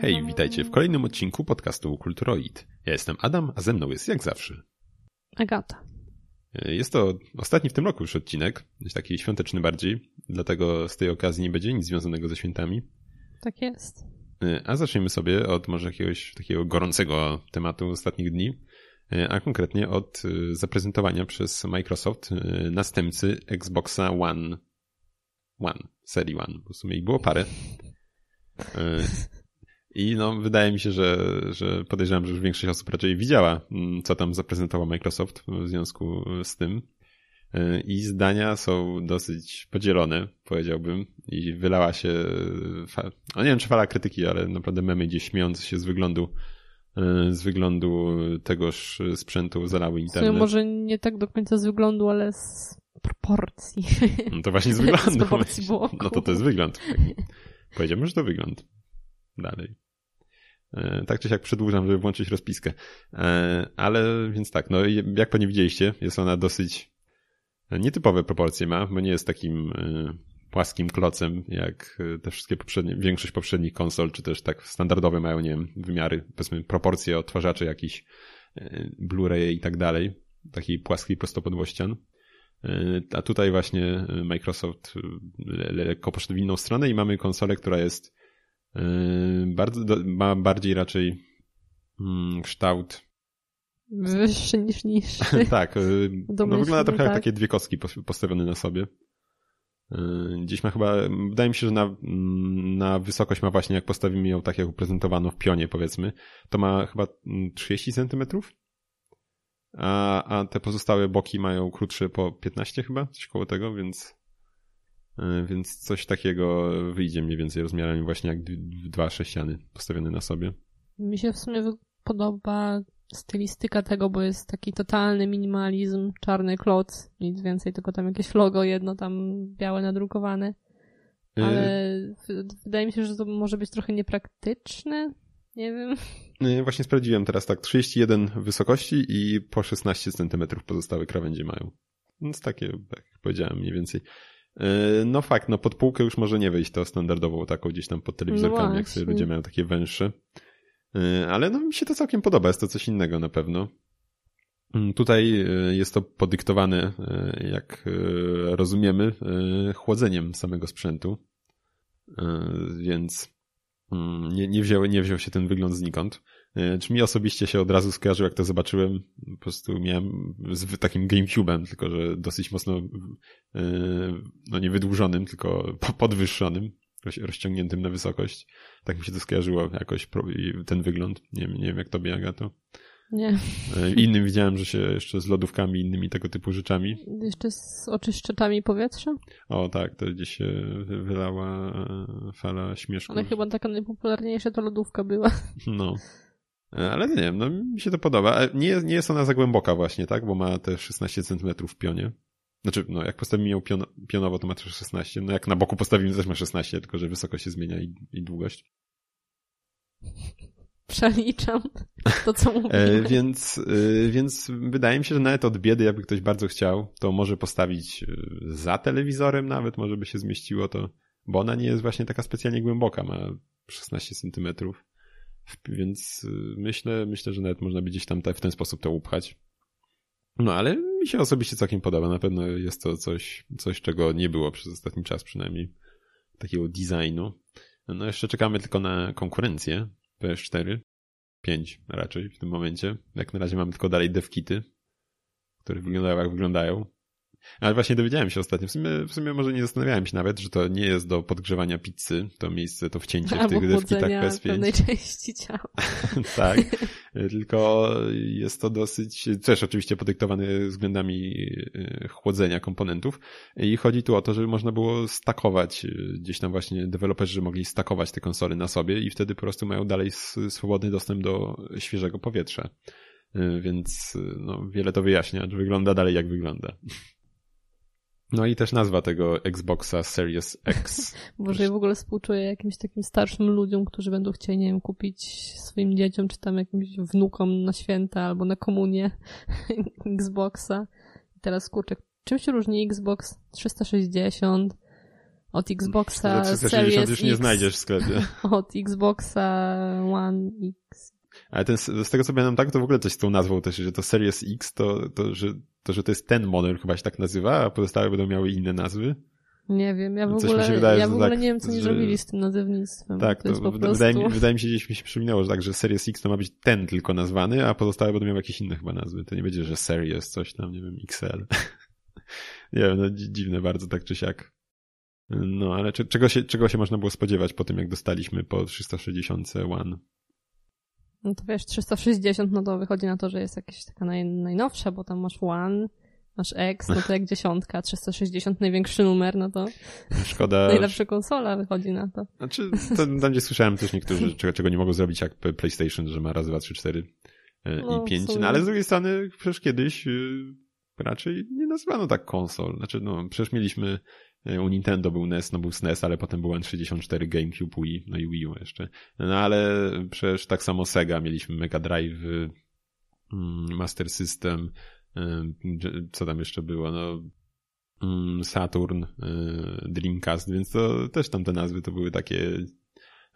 Hej, witajcie w kolejnym odcinku podcastu Kulturoid. Ja jestem Adam, a ze mną jest jak zawsze. Agata. Jest to ostatni w tym roku już odcinek, taki świąteczny bardziej, dlatego z tej okazji nie będzie nic związanego ze świętami. Tak jest. A zaczniemy sobie od może jakiegoś takiego gorącego tematu ostatnich dni, a konkretnie od zaprezentowania przez Microsoft następcy Xboxa One. One, serii One, bo w sumie ich było parę. I no, wydaje mi się, że, że podejrzewam, że już większość osób raczej widziała, co tam zaprezentował Microsoft w związku z tym. I zdania są dosyć podzielone, powiedziałbym. I wylała się, no nie wiem czy fala krytyki, ale naprawdę memy gdzieś śmiejące się z wyglądu z wyglądu tegoż sprzętu zalały internet. może nie tak do końca z wyglądu, ale z proporcji. No to właśnie z wyglądu. z proporcji bloku. No to to jest wygląd. Powiedziałbym, że to wygląd. Dalej. Tak czy siak przedłużam, żeby włączyć rozpiskę. Ale więc tak, no jak pewnie widzieliście, jest ona dosyć nietypowe proporcje ma, bo nie jest takim płaskim klocem, jak te wszystkie poprzednie, większość poprzednich konsol, czy też tak standardowe mają, nie wiem, wymiary, powiedzmy proporcje odtwarzaczy jakiś Blu-ray i tak dalej, takiej płaskiej prostopodłościan. A tutaj właśnie Microsoft lekko poszedł w inną stronę i mamy konsolę, która jest bardzo, ma bardziej raczej kształt wyższy niż niższy. tak, no wygląda trochę tak. jak takie dwie kostki postawione na sobie. Gdzieś ma chyba, wydaje mi się, że na, na wysokość ma właśnie, jak postawimy ją tak, jak uprezentowano w pionie, powiedzmy, to ma chyba 30 centymetrów, a, a te pozostałe boki mają krótsze po 15 chyba, coś koło tego, więc, więc coś takiego wyjdzie mniej więcej rozmiarami właśnie jak dwa sześciany postawione na sobie. Mi się w sumie podoba stylistyka tego, bo jest taki totalny minimalizm, czarny kloc, nic więcej, tylko tam jakieś logo jedno tam białe nadrukowane. Ale yy... wydaje mi się, że to może być trochę niepraktyczne. Nie wiem. Yy, właśnie sprawdziłem teraz tak, 31 wysokości i po 16 cm pozostałe krawędzie mają. Więc takie, jak powiedziałem, mniej więcej. Yy, no fakt, no pod półkę już może nie wejść to standardową taką gdzieś tam pod telewizorkami, no jak sobie ludzie mają takie węższe. Ale no mi się to całkiem podoba, jest to coś innego na pewno. Tutaj jest to podyktowane, jak rozumiemy, chłodzeniem samego sprzętu, więc nie, nie, wziął, nie wziął się ten wygląd znikąd. Czy mi osobiście się od razu skojarzył, jak to zobaczyłem, po prostu miałem z takim GameCube'em, tylko że dosyć mocno, no nie wydłużonym, tylko podwyższonym rozciągniętym na wysokość. Tak mi się to skojarzyło jakoś ten wygląd. Nie, nie wiem jak tobie, Agato. Nie. Innym widziałem, że się jeszcze z lodówkami innymi tego typu rzeczami. Jeszcze z oczyszczaczami powietrza? O tak, to gdzieś się wylała fala śmieszków. Ale chyba taka najpopularniejsza to lodówka była. No. Ale nie wiem, no mi się to podoba. Nie jest, nie jest ona za głęboka właśnie, tak? Bo ma te 16 cm w pionie. Znaczy, no jak postawimy ją pion pionowo, to ma też 16. No jak na boku postawimy, też ma 16, tylko że wysokość się zmienia i, i długość. Przeliczam to, co mówię. E, więc, e, więc wydaje mi się, że nawet od biedy, jakby ktoś bardzo chciał, to może postawić e, za telewizorem nawet, może by się zmieściło to, bo ona nie jest właśnie taka specjalnie głęboka, ma 16 centymetrów. Więc e, myślę, myślę, że nawet można by gdzieś tam w ten sposób to upchać. No ale mi się osobiście całkiem podoba. Na pewno jest to coś, coś czego nie było przez ostatni czas przynajmniej. Takiego designu. No jeszcze czekamy tylko na konkurencję PS4. 5 raczej w tym momencie. Jak na razie mamy tylko dalej devkity, które wyglądają jak wyglądają. Ale właśnie dowiedziałem się ostatnio, w sumie, w sumie może nie zastanawiałem się nawet, że to nie jest do podgrzewania pizzy, to miejsce, to wcięcie w tych devkitach PS5. pewnej części ciała. tak, tylko jest to dosyć, też oczywiście podyktowane względami e, chłodzenia komponentów i chodzi tu o to, żeby można było stakować, e, gdzieś tam właśnie deweloperzy mogli stakować te konsole na sobie i wtedy po prostu mają dalej swobodny dostęp do świeżego powietrza. E, więc no, wiele to wyjaśnia, że wygląda dalej jak wygląda. No i też nazwa tego Xboxa Series X. Może ja w ogóle współczuję jakimś takim starszym ludziom, którzy będą chcieli, nie wiem, kupić swoim dzieciom, czy tam jakimś wnukom na święta albo na komunię Xboxa. I teraz kurczę, czym się różni Xbox 360 Od Xboxa Za 360 Series już nie X, znajdziesz w sklepie. Od Xboxa One X. Ale ten, z tego co pamiętam tak, to w ogóle coś z tą nazwą też, że to Series X, to, to, że, to, że to jest ten model chyba się tak nazywa, a pozostałe będą miały inne nazwy. Nie wiem, ja w Coś ogóle, wydaje, ja w ogóle tak, nie wiem, co nie że- zrobili z tym nazewnictwem. Tak, to to prostu... wydaje, mi, wydaje mi się, gdzieś mi się przypominało, że tak, że Series X to ma być ten tylko nazwany, a pozostałe będą miały jakieś inne chyba nazwy. To nie będzie, że Series coś tam, nie wiem, XL. nie wiem, no dzi- dziwne bardzo tak czy siak. No, ale czego, się, czego się można było spodziewać po tym, jak dostaliśmy po 360 One? No to wiesz, 360, no to wychodzi na to, że jest jakaś taka naj, najnowsza, bo tam masz One, masz X, no to jak dziesiątka, 360 największy numer, no to Szkoda. najlepsza konsola wychodzi na to. Znaczy, to tam gdzie słyszałem też niektórzy, czego, czego nie mogą zrobić jak PlayStation, że ma raz, dwa, trzy, cztery e, No, i pięć. No ale z drugiej strony przecież kiedyś y, raczej nie nazywano tak konsol. Znaczy, no przecież mieliśmy u Nintendo był NES, no był SNES, ale potem był N64, GameCube, Wii, no i Wii U jeszcze. No ale przecież tak samo Sega, mieliśmy Mega Drive, mm, Master System, y, co tam jeszcze było, no mm, Saturn, y, Dreamcast, więc to też tam te nazwy to były takie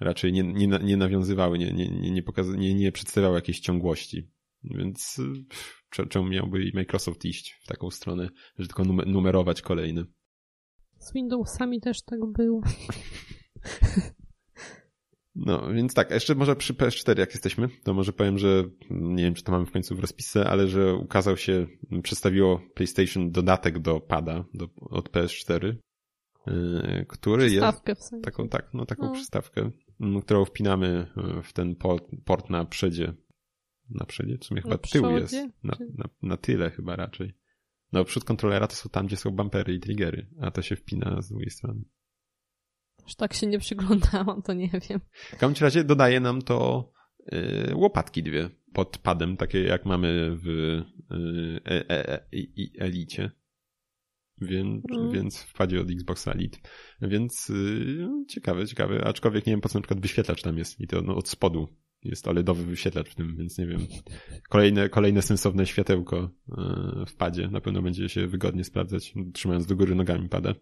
raczej nie, nie, nie nawiązywały, nie, nie, nie, nie, nie, przedstawiały jakiejś ciągłości. Więc y, czemu miałby i Microsoft iść w taką stronę, że tylko numer- numerować kolejny? Z Windowsami też tak było. No, więc tak, jeszcze może przy PS4 jak jesteśmy, to może powiem, że nie wiem, czy to mamy w końcu w rozpisce, ale że ukazał się, przedstawiło PlayStation dodatek do pada do, od PS4, yy, który jest Stawkę w sensie. taką, tak, no taką No. przystawkę, m, którą wpinamy y, w ten port, port na przedzie. Na przedzie? W sumie chyba Na tył jest. Na, na, na tyle chyba raczej. No przód kontrolera to są tam, gdzie są bumpery i triggery, a to się wpina z drugiej strony. Aż tak się nie przyglądałam, to nie wiem. W każdym razie dodaje nam to y, łopatki dwie pod padem, takie jak mamy w y, e, e, e, Elicie. Więc, Mm. więc w padzie od Xbox Elite. Więc y, no, ciekawe, ciekawe. Aczkolwiek nie wiem po co na przykład wyświetlacz tam jest i to no, od spodu jest OLEDowy wyświetlacz w tym, więc nie wiem. Kolejne, kolejne sensowne światełko y, w padzie. Na pewno będzie się wygodnie sprawdzać, trzymając do góry nogami pada.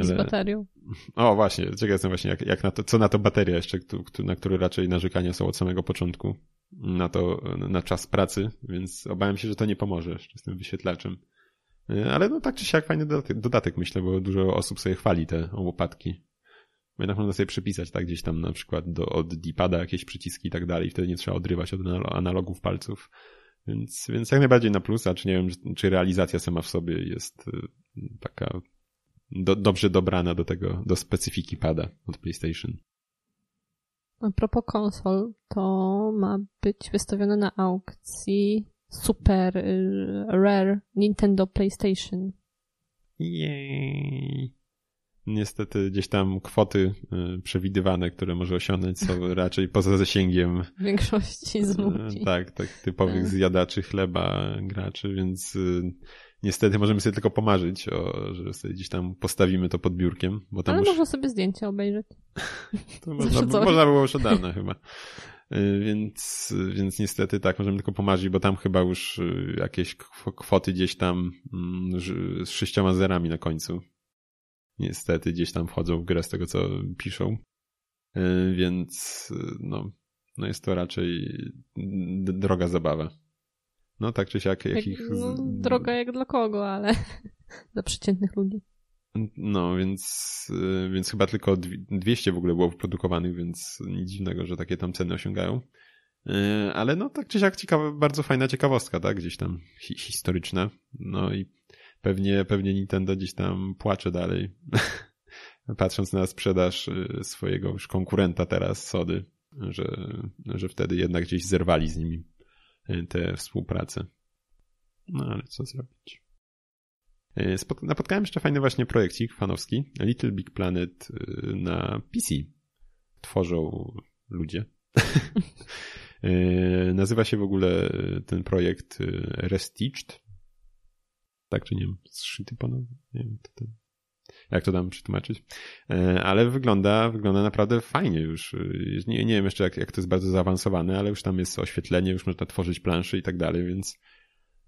Z baterią. O, właśnie, ciekaw jestem właśnie, jak, jak na to, co na to bateria jeszcze, na które raczej narzekania są od samego początku, na to, na czas pracy, więc obawiam się, że to nie pomoże jeszcze z tym wyświetlaczem. Y, Ale no tak czy siak fajny dodatek, dodatek myślę, bo dużo osób sobie chwali te łopatki. Jednak można sobie przypisać tak gdzieś tam na przykład do, od D-pada jakieś przyciski i tak dalej, wtedy nie trzeba odrywać od analo- analogów palców. Więc, więc jak najbardziej na plus, a czy nie wiem, czy realizacja sama w sobie jest y, taka do, dobrze dobrana do tego, do specyfiki pada od PlayStation. A propos konsol, to ma być wystawione na aukcji super y, rare Nintendo PlayStation. Jej. Niestety gdzieś tam kwoty y, przewidywane, które może osiągnąć są raczej poza zasięgiem większości z ludzi. e, tak, tak typowych Tak. zjadaczy chleba graczy, więc y, niestety możemy sobie tylko pomarzyć, o, że sobie gdzieś tam postawimy to pod biurkiem, bo tam Ale już można sobie zdjęcia obejrzeć. To można, można było już od dawna chyba. Y, Więc, więc niestety tak, możemy tylko pomarzyć, bo tam chyba już y, jakieś kw- kwoty gdzieś tam mm, z sześcioma zerami na końcu. Niestety gdzieś tam wchodzą w grę z tego, co piszą. Y, Więc y, no, no jest to raczej droga zabawa. No tak czy siak, Jak, jakich... no, droga jak dla kogo, ale dla przeciętnych ludzi. No, więc, y, więc chyba tylko dwi- 200 w ogóle było wyprodukowanych, więc nic dziwnego, że takie tam ceny osiągają. Ale no, tak czy siak ciekawa, bardzo fajna ciekawostka, tak? Gdzieś tam hi historyczna. No i pewnie, pewnie Nintendo gdzieś tam płacze dalej. Patrząc na sprzedaż y, swojego już konkurenta teraz, Sody, że, że wtedy jednak gdzieś zerwali z nimi y, tę współpracę. No ale co zrobić? Spot- napotkałem jeszcze fajny właśnie projekcik fanowski. Little Big Planet y, na PC. Tworzą ludzie. Nazywa się w ogóle ten projekt y, Restitched. Tak czy nie wiem, zszyty ponownie? Nie wiem, to ten... jak to tam przetłumaczyć. E, Ale wygląda, wygląda naprawdę fajnie już. Y, Nie, nie wiem jeszcze jak, jak to jest bardzo zaawansowane, ale już tam jest oświetlenie, już można tworzyć plansze i tak dalej, więc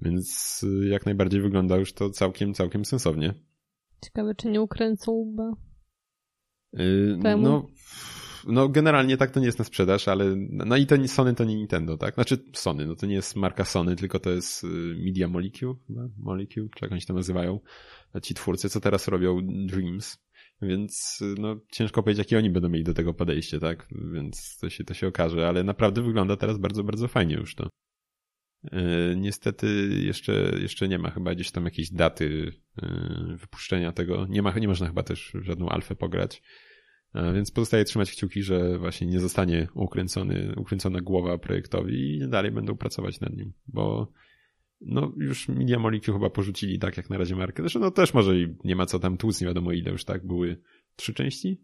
więc y, jak najbardziej wygląda już to całkiem, całkiem sensownie. Ciekawe, czy nie ukręcą łba. Yy, Temu? no, no generalnie tak to nie jest na sprzedaż, ale no i to nie, Sony to nie Nintendo, tak? Znaczy Sony, no to nie jest marka Sony, tylko to jest y, Media Molecule, chyba? Molecule, czy jak oni się tam nazywają, ci twórcy, co teraz robią Dreams. Więc y, no ciężko powiedzieć, jakie oni będą mieli do tego podejście, tak? Więc to się, to się okaże, ale naprawdę wygląda teraz bardzo, bardzo fajnie już to. Yy, Niestety jeszcze, jeszcze nie ma chyba gdzieś tam jakiejś daty wypuszczenia tego. Nie ma, nie można chyba też żadną alfę pograć. Yy, Więc pozostaje trzymać kciuki, że właśnie nie zostanie ukręcony, ukręcona głowa projektowi i dalej będą pracować nad nim, bo no już Media Molecule chyba porzucili tak jak na razie markę. Zresztą no też może i nie ma co tam tłuc, nie wiadomo ile już tak były trzy części?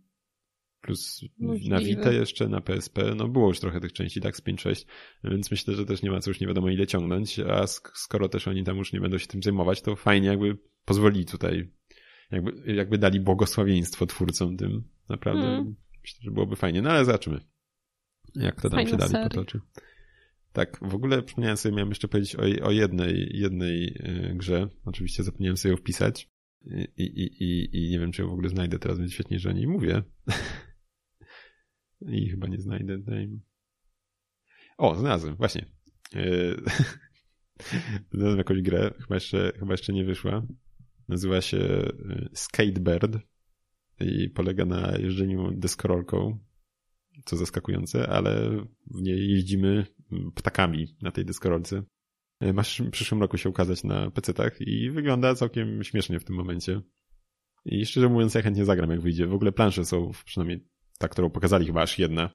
Plus Możliwe. na Vita jeszcze, na PSP, no było już trochę tych części, tak z 5-6, więc myślę, że też nie ma co już nie wiadomo ile ciągnąć, a sk- skoro też oni tam już nie będą się tym zajmować, to fajnie jakby pozwolili tutaj, jakby, jakby dali błogosławieństwo twórcom tym, naprawdę Mm. myślę, że byłoby fajnie, no ale zobaczymy, jak to tam Fajna się dalej potoczy. Tak, w ogóle przypomniałem sobie, miałem jeszcze powiedzieć o, o jednej, jednej y, grze, oczywiście zapomniałem sobie ją wpisać i, i, i, i nie wiem, czy ją w ogóle znajdę teraz, więc świetnie, że o niej mówię. I chyba nie znajdę. Daj O, znalazłem, właśnie. Yy, Znalazłem jakąś grę, chyba jeszcze, chyba jeszcze nie wyszła. Nazywa się y, Skatebird i polega na jeżdżeniu deskorolką, co zaskakujące, ale w niej jeździmy ptakami na tej deskorolce. Y, Ma w przyszłym roku się ukazać na PC-tach i wygląda całkiem śmiesznie w tym momencie. I szczerze mówiąc, ja chętnie zagram, jak wyjdzie. W ogóle plansze są, przynajmniej ta, którą pokazali chyba aż jedna,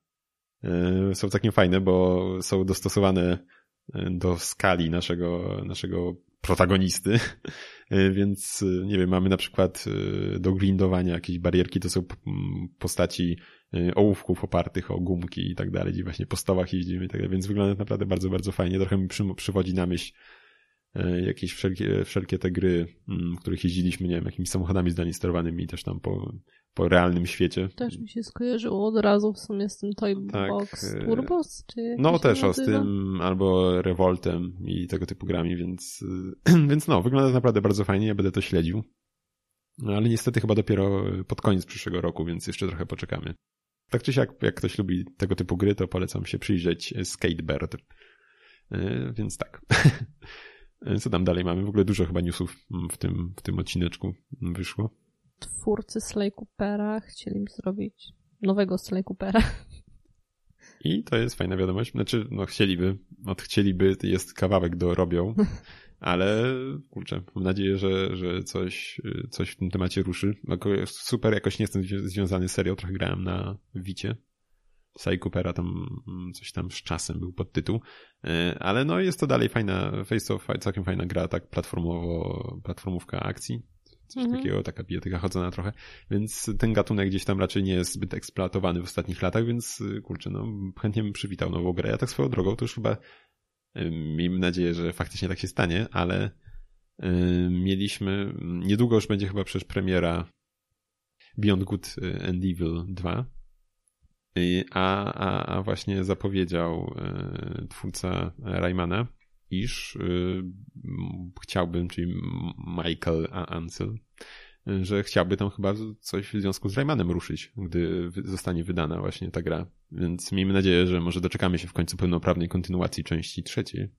e, są całkiem fajne, bo są dostosowane e, do skali naszego, naszego protagonisty. E, Więc, e, nie wiem, mamy na przykład e, do grindowania jakieś barierki, to są postaci ołówków opartych o gumki i tak dalej, gdzie właśnie po stołach jeździmy i tak dalej, więc wygląda naprawdę bardzo, bardzo fajnie. Trochę mi przy, przywodzi na myśl jakieś wszelkie, wszelkie te gry, m, w których jeździliśmy, nie wiem, jakimiś samochodami zdalnie sterowanymi też tam po, po realnym świecie. Też mi się skojarzyło od razu w sumie z tym Toy Tak, Box e, Turbos, czy No też o z tym, albo Revoltem i tego typu grami, więc, więc no, wygląda naprawdę bardzo fajnie, ja będę to śledził. No, ale niestety chyba dopiero pod koniec przyszłego roku, więc jeszcze trochę poczekamy. Tak czy siak, jak ktoś lubi tego typu gry, to polecam się przyjrzeć Skatebird. Yy, Więc tak. Co tam dalej mamy? W ogóle dużo chyba newsów w tym, w tym odcineczku wyszło. Twórcy Sly Coopera chcieli zrobić nowego Sly Coopera. I to jest fajna wiadomość. Znaczy, no chcieliby, od chcieliby jest kawałek do robią, ale kurczę, mam nadzieję, że, że coś, coś w tym temacie ruszy. Jako- Super jakoś nie jestem zwią- związany serio, trochę grałem na Wicie. Sly Coopera tam mm, coś tam z czasem był podtytuł, E, ale no jest to dalej fajna, face of, całkiem fajna gra, tak platformowo, platformówka akcji. Coś Mhm. takiego, taka bijatyka chodzona trochę. Więc ten gatunek gdzieś tam raczej nie jest zbyt eksploatowany w ostatnich latach, więc y, kurczę, no chętnie bym przywitał nową grę. Ja tak swoją drogą to już chyba y, miejmy nadzieję, że faktycznie tak się stanie, ale y, mieliśmy, niedługo już będzie chyba przecież premiera Beyond Good and Evil 2, Y, a, a, a właśnie zapowiedział twórca Raymana, iż y, chciałbym, czyli Michael Ansel, że chciałby tam chyba coś w związku z Raymanem ruszyć, gdy zostanie wydana właśnie ta gra. Więc miejmy nadzieję, że może doczekamy się w końcu pełnoprawnej kontynuacji części trzeciej.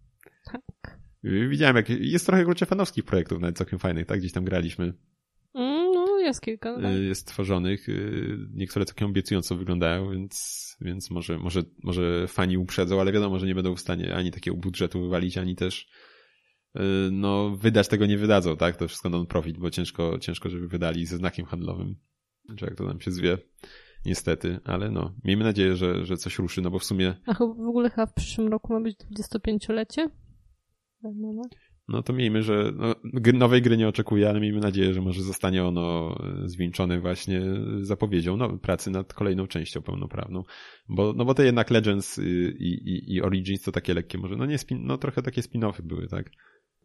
Tak. Y, Widziałem, jak jest trochę kurczę fanowskich projektów, nawet całkiem fajnych, tak? Gdzieś tam graliśmy. No, jest kilka. tak. y, jest tworzonych. y, Niektóre całkiem obiecująco wyglądają, więc, więc może, może, może fani uprzedzą, ale wiadomo, że nie będą w stanie ani takiego budżetu wywalić, ani też y, no, wydać tego nie wydadzą, tak? To wszystko non-profit, bo ciężko, ciężko, żeby wydali ze znakiem handlowym. Czy jak to nam się zwie. Niestety, ale no, miejmy nadzieję, że, że coś ruszy, no bo w sumie, A w ogóle chyba w przyszłym roku ma być 25-lecie? Raymana? no to miejmy, że no, nowej gry nie oczekuję, ale miejmy nadzieję, że może zostanie ono e, zwieńczone właśnie zapowiedzią no, pracy nad kolejną częścią pełnoprawną. Bo, no bo to jednak Legends y, i, i, i Origins to takie lekkie może, no nie spin, no trochę takie spin-offy były, tak?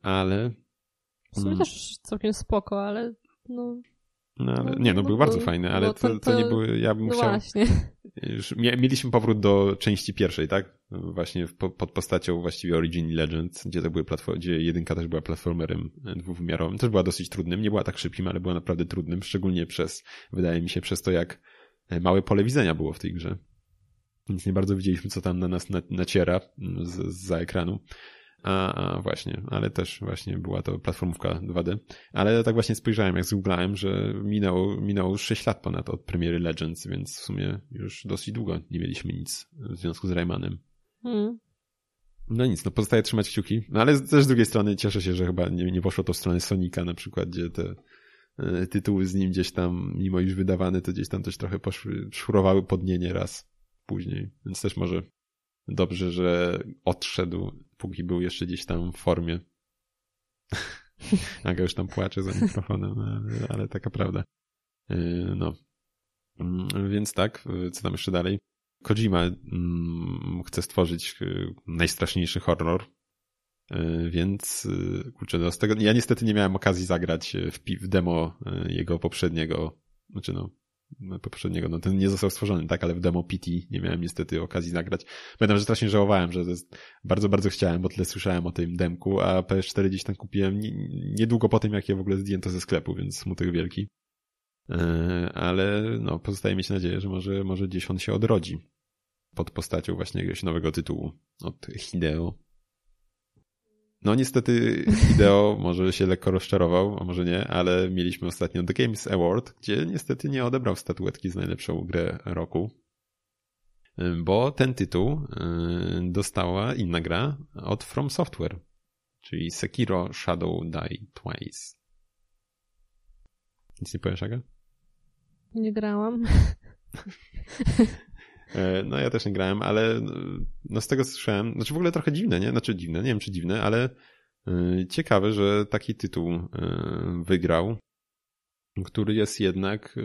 Ale, W sumie Mm. też całkiem spoko, ale no, no, ale No, nie, no no były bo- bardzo fajne, ale no to, to- to nie były, ja bym no chciał, właśnie. już mieliśmy powrót do części pierwszej, tak? Właśnie w, po, pod postacią właściwie Origin i Legends, gdzie to były platform, gdzie jedynka też była platformerem e, dwuwymiarowym. Też była dosyć trudnym, nie była tak szybkim, ale była naprawdę trudnym, szczególnie przez, wydaje mi się, przez to jak małe pole widzenia było w tej grze. Więc nie bardzo widzieliśmy, co tam na nas naciera z, za ekranu. A, a, właśnie, ale też właśnie była to platformówka 2D. Ale tak właśnie spojrzałem, jak zgooglałem, że minęło, minęło już 6 lat ponad od premiery Legends, więc w sumie już dosyć długo nie mieliśmy nic w związku z Raymanem. Hmm. No nic, no pozostaje trzymać kciuki. No ale też z drugiej strony cieszę się, że chyba nie, nie poszło to w stronę Sonika na przykład, gdzie te e, tytuły z nim gdzieś tam, mimo iż wydawane, to gdzieś tam też trochę poszły, szurowały pod nie nieraz później. Więc też może dobrze, że odszedł, póki był jeszcze gdzieś tam w formie. Aga już tam płacze za mikrofonem, ale, ale taka prawda. E, no. Mm, więc tak, co tam jeszcze dalej? Kojima mm, chce stworzyć y, najstraszniejszy horror, y, więc y, kurczę, no z tego, ja niestety nie miałem okazji zagrać w, demo jego poprzedniego, znaczy no, poprzedniego, no ten nie został stworzony, tak, ale w demo PT nie miałem niestety okazji zagrać. Pamiętam, że strasznie żałowałem, że bardzo, bardzo chciałem, bo tyle słyszałem o tym demku, a PS4 gdzieś tam kupiłem niedługo po tym, jak je w ogóle zdjęto ze sklepu, więc smutek wielki. E, ale no, pozostaje mieć nadzieję, że może, może gdzieś on się odrodzi pod postacią właśnie jakiegoś nowego tytułu od Hideo. No niestety Hideo może się lekko rozczarował, a może nie, ale mieliśmy ostatnio The Games Award, gdzie niestety nie odebrał statuetki z najlepszą grę roku, bo ten tytuł dostała inna gra od From Software, czyli Sekiro Shadow Die Twice. Nic nie powiesz, Aga? Nie grałam. E, no ja też nie grałem, ale no z tego słyszałem, znaczy w ogóle trochę dziwne, nie? Znaczy dziwne, nie wiem czy dziwne, ale e, ciekawe, że taki tytuł e, wygrał, który jest jednak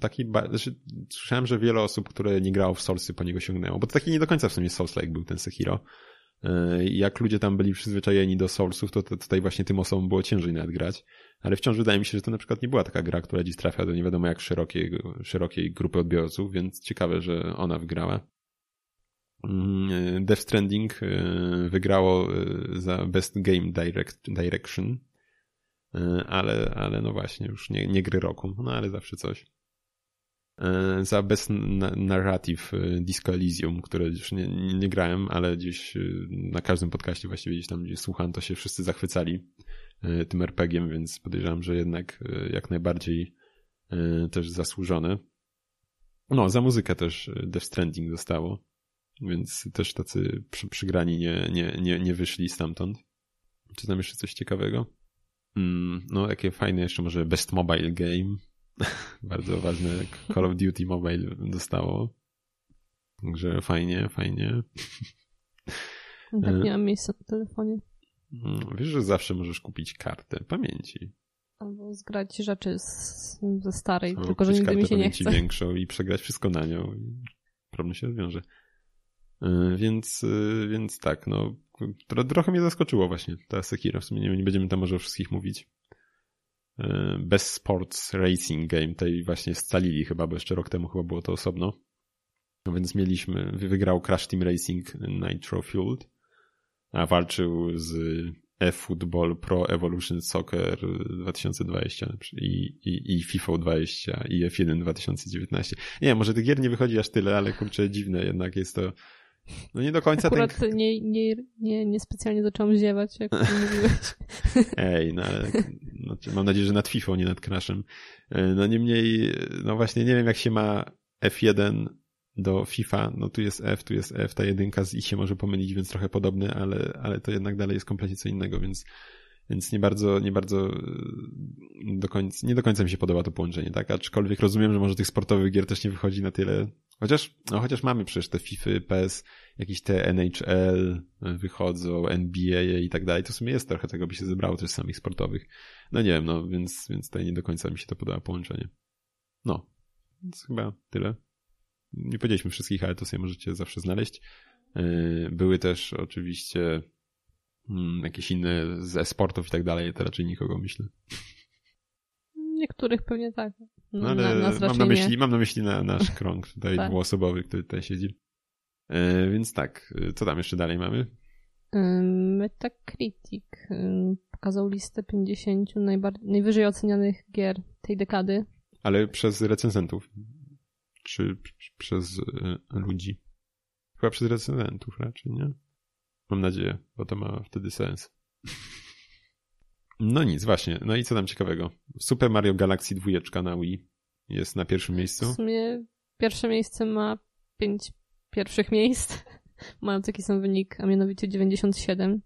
taki, znaczy słyszałem, że wiele osób, które nie grało w Soulsy po niego sięgnęło, bo to taki nie do końca w sumie Souls-like był ten Sekiro, E, jak ludzie tam byli przyzwyczajeni do Soulsów, to tutaj właśnie tym osobom było ciężej nawet grać. Ale wciąż wydaje mi się, że to na przykład nie była taka gra, która dziś trafia do nie wiadomo jak szerokiej, szerokiej grupy odbiorców, więc ciekawe, że ona wygrała. Mm, e, Death Stranding e, wygrało za Best Game Direct, Direction, ale, ale no właśnie, już nie, nie gry roku, no ale zawsze coś. E, za Best Narrative e, Disco Elysium, które już nie, nie, grałem, ale gdzieś e, na każdym podcaście właściwie gdzieś tam, gdzie słucham, to się wszyscy zachwycali tym RPG-iem, więc podejrzewam, że jednak jak najbardziej też zasłużone. No, za muzykę też Death Stranding zostało, więc też tacy przy, przygrani nie, nie, nie, nie wyszli stamtąd. Czy tam jeszcze coś ciekawego? Mm, no, jakie fajne jeszcze może Best Mobile Game, Bardzo ważne Call of Duty Mobile dostało. Także fajnie, fajnie. Tak nie mam miejsca na telefonie. Mm, wiesz, że zawsze możesz kupić kartę pamięci. Albo zgrać rzeczy z, ze starej, Albo tylko że nigdy mi się nie chce. większą i przegrać wszystko na nią i problem się rozwiąże. E, więc, e, więc tak, no trochę mnie zaskoczyło właśnie ta Sekiro. W sumie nie, nie będziemy tam może o wszystkich mówić. E, Best Sports Racing Game, tej właśnie scalili chyba, bo jeszcze rok temu chyba było to osobno. No więc mieliśmy, wygrał Crash Team Racing Nitro Fueled, a walczył z eFootball Pro Evolution Soccer 2020 i, i, i FIFA 20 i F1 2019. Nie, może tych gier nie wychodzi aż tyle, ale kurczę dziwne jednak jest to no nie do końca Akurat ten... nie, nie, nie, nie specjalnie zacząłem ziewać, jak mówiłeś. Ej, no ale znaczy, mam nadzieję, że nad FIFA, nie nad Crashem. E, no niemniej, no właśnie nie wiem jak się ma F1 do FIFA, no tu jest F, tu jest F, ta jedynka z I się może pomylić, więc trochę podobny, ale, ale to jednak dalej jest kompletnie co innego, więc więc nie bardzo, nie bardzo e, do końca, nie do końca mi się podoba to połączenie, tak? Aczkolwiek rozumiem, że może tych sportowych gier też nie wychodzi na tyle, chociaż, no chociaż mamy przecież te FIFA, PES, jakieś te NHL wychodzą, NBA i tak dalej, to w sumie jest trochę tego by się zebrało też samych sportowych. No nie wiem, no więc, więc tutaj nie do końca mi się to podoba połączenie. No, więc chyba tyle. Nie powiedzieliśmy wszystkich, ale to sobie możecie zawsze znaleźć. E, były też oczywiście Hmm, jakieś inne ze sportów i tak dalej, to raczej nikogo myślę. Niektórych pewnie tak. No, no ale na, mam, na myśli, mam na myśli na nasz krąg tutaj tak. dwuosobowy, który tutaj siedzi. E, więc tak, co tam jeszcze dalej mamy? Metacritic pokazał listę 50 najwyżej ocenianych gier tej dekady. Ale przez recenzentów. czy przez ludzi? Chyba przez recenzentów raczej, nie? Mam nadzieję, bo to ma wtedy sens. No nic, właśnie. No i co tam ciekawego? Super Mario Galaxy 2 na Wii jest na pierwszym miejscu. W sumie pierwsze miejsce ma pięć pierwszych miejsc. Mają taki sam wynik, a mianowicie 97.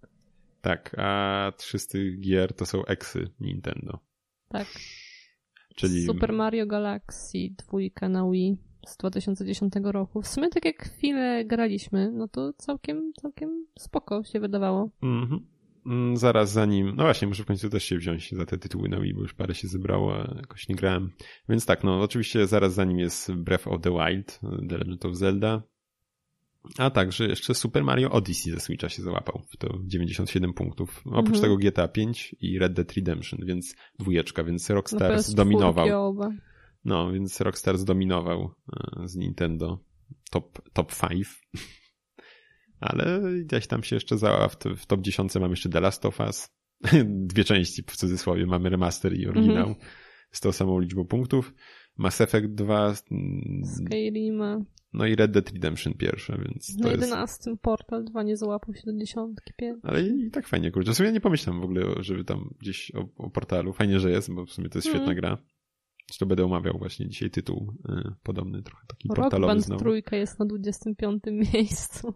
Tak, a 300 gier to są eksy Nintendo. Tak. Czyli... Super Mario Galaxy 2 na Wii z 2010 roku. W sumie tak jak chwilę graliśmy, no to całkiem, całkiem spoko się wydawało. Mhm. Mm, zaraz za nim, no właśnie, muszę w końcu też się wziąć za te tytuły na Wii, bo już parę się zebrało, a jakoś nie grałem. Więc tak, no oczywiście zaraz za nim jest Breath of the Wild, The Legend of Zelda, a także jeszcze Super Mario Odyssey ze Switcha się załapał. To 97 punktów. Oprócz mhm. tego GTA 5 i Red Dead Redemption, więc dwójeczka, więc Rockstar no zdominował. No, więc Rockstar zdominował e, z Nintendo top, top 5. Ale gdzieś tam się jeszcze za, w, w top 10 mam jeszcze The Last of Us. Dwie części w cudzysłowie. Mamy remaster i oryginał mhm. z tą samą liczbą punktów. Mass Effect 2. Skyrima. No i Red Dead Redemption pierwsze, więc Na 11 jest... Portal 2 nie załapał się do dziesiątki pierwsze. Ale i tak fajnie, kurczę. W sumie ja nie pomyślałem w ogóle, żeby tam gdzieś o, o portalu. Fajnie, że jest, bo w sumie to jest świetna mm. gra. Zresztą będę omawiał właśnie dzisiaj tytuł y, podobny, trochę taki Rock portalowy Band znowu. trójka jest na 25 miejscu.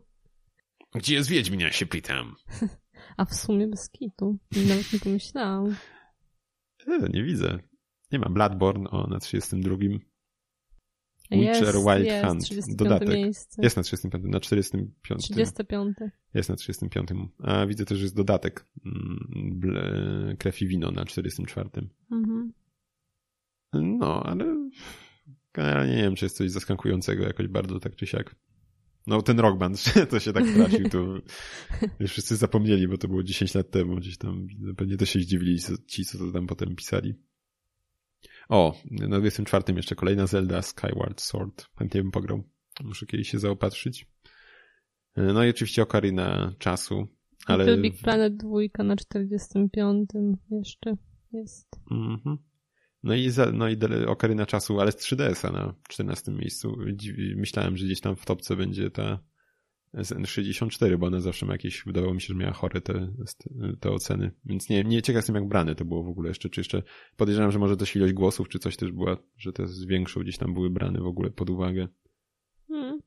Gdzie jest Wiedźmin, ja się pytam. A w sumie bez kitu. Nawet nie pomyślałam. E, nie widzę. Nie ma Bloodborne, o, na 32. Witcher jest, Wild jest, Hunt. Dodatek. Miejsce. Jest na 35, na 45. 35. Jest na 35. A widzę też, że jest dodatek mm, Krew i Wino na 44. Mhm. No, ale generalnie nie wiem, czy jest coś zaskakującego jakoś bardzo tak czy siak. No ten Rock Band, to się tak trafił, to już wszyscy zapomnieli, bo to było 10 lat temu, gdzieś tam pewnie to się zdziwili ci, co to tam potem pisali. O, na 24 jeszcze kolejna Zelda Skyward Sword. Chętnie bym pograł. Muszę kiedyś się zaopatrzyć. No i oczywiście Ocarina czasu, ale... Big Planet 2 na 45 jeszcze jest. Mhm. No i, za, no i Ocarina czasu, ale z 3DS-a na 14 miejscu. Myślałem, że gdzieś tam w topce będzie ta SN64, bo ona zawsze ma jakieś, wydawało mi się, że miała chore te, te oceny. Więc nie, nie ciekaw jestem jak brane to było w ogóle jeszcze, czy jeszcze podejrzewam, że może też ilość głosów, czy coś też była, że te z większą gdzieś tam były brane w ogóle pod uwagę. Hmm.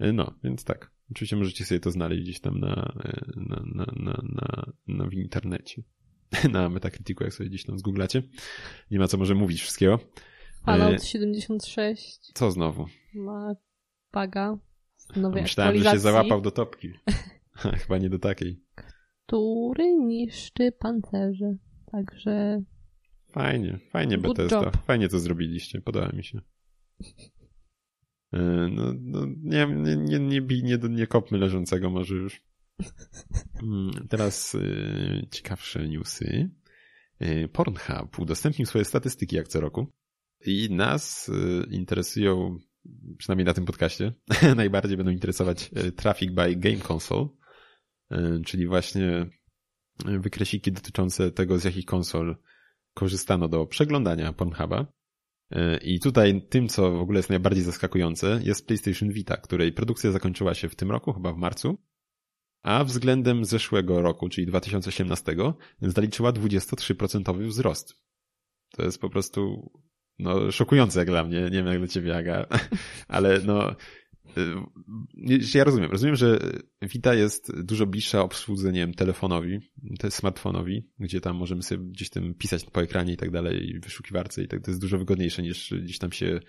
No, więc tak. Oczywiście możecie sobie to znaleźć gdzieś tam na, na, na, na, na, na w internecie. na Metacriticu, jak sobie gdzieś tam zgooglacie. Nie ma co może mówić wszystkiego. Fallout 76. Co znowu? Ma paga nowej Myślałem, że się załapał do topki. Chyba nie do takiej. Który niszczy pancerze. Także... Fajnie, fajnie Good Bethesda. Job. Fajnie to zrobiliście, podoba mi się. E, no, no nie, nie, nie, nie, bij, nie, nie kopmy leżącego może już. Mm, teraz y, ciekawsze newsy. Y, Pornhub udostępnił swoje statystyki jak co roku i nas y, interesują przynajmniej na tym podcaście, najbardziej będą interesować traffic by game console, czyli właśnie wykresiki dotyczące tego, z jakich konsol korzystano do przeglądania Pornhuba. I tutaj tym, co w ogóle jest najbardziej zaskakujące, jest PlayStation Vita, której produkcja zakończyła się w tym roku, chyba w marcu, a względem zeszłego roku, czyli 2018, zaliczyła 23% wzrost. To jest po prostu no, szokujące jak dla mnie, nie wiem jak dla ciebie, Aga, ale no, y, ja rozumiem, rozumiem, że Vita jest dużo bliższa obsłudze, nie wiem, telefonowi, smartfonowi, gdzie tam możemy sobie gdzieś tam pisać po ekranie i tak dalej, wyszukiwarce i tak, to jest dużo wygodniejsze niż gdzieś tam się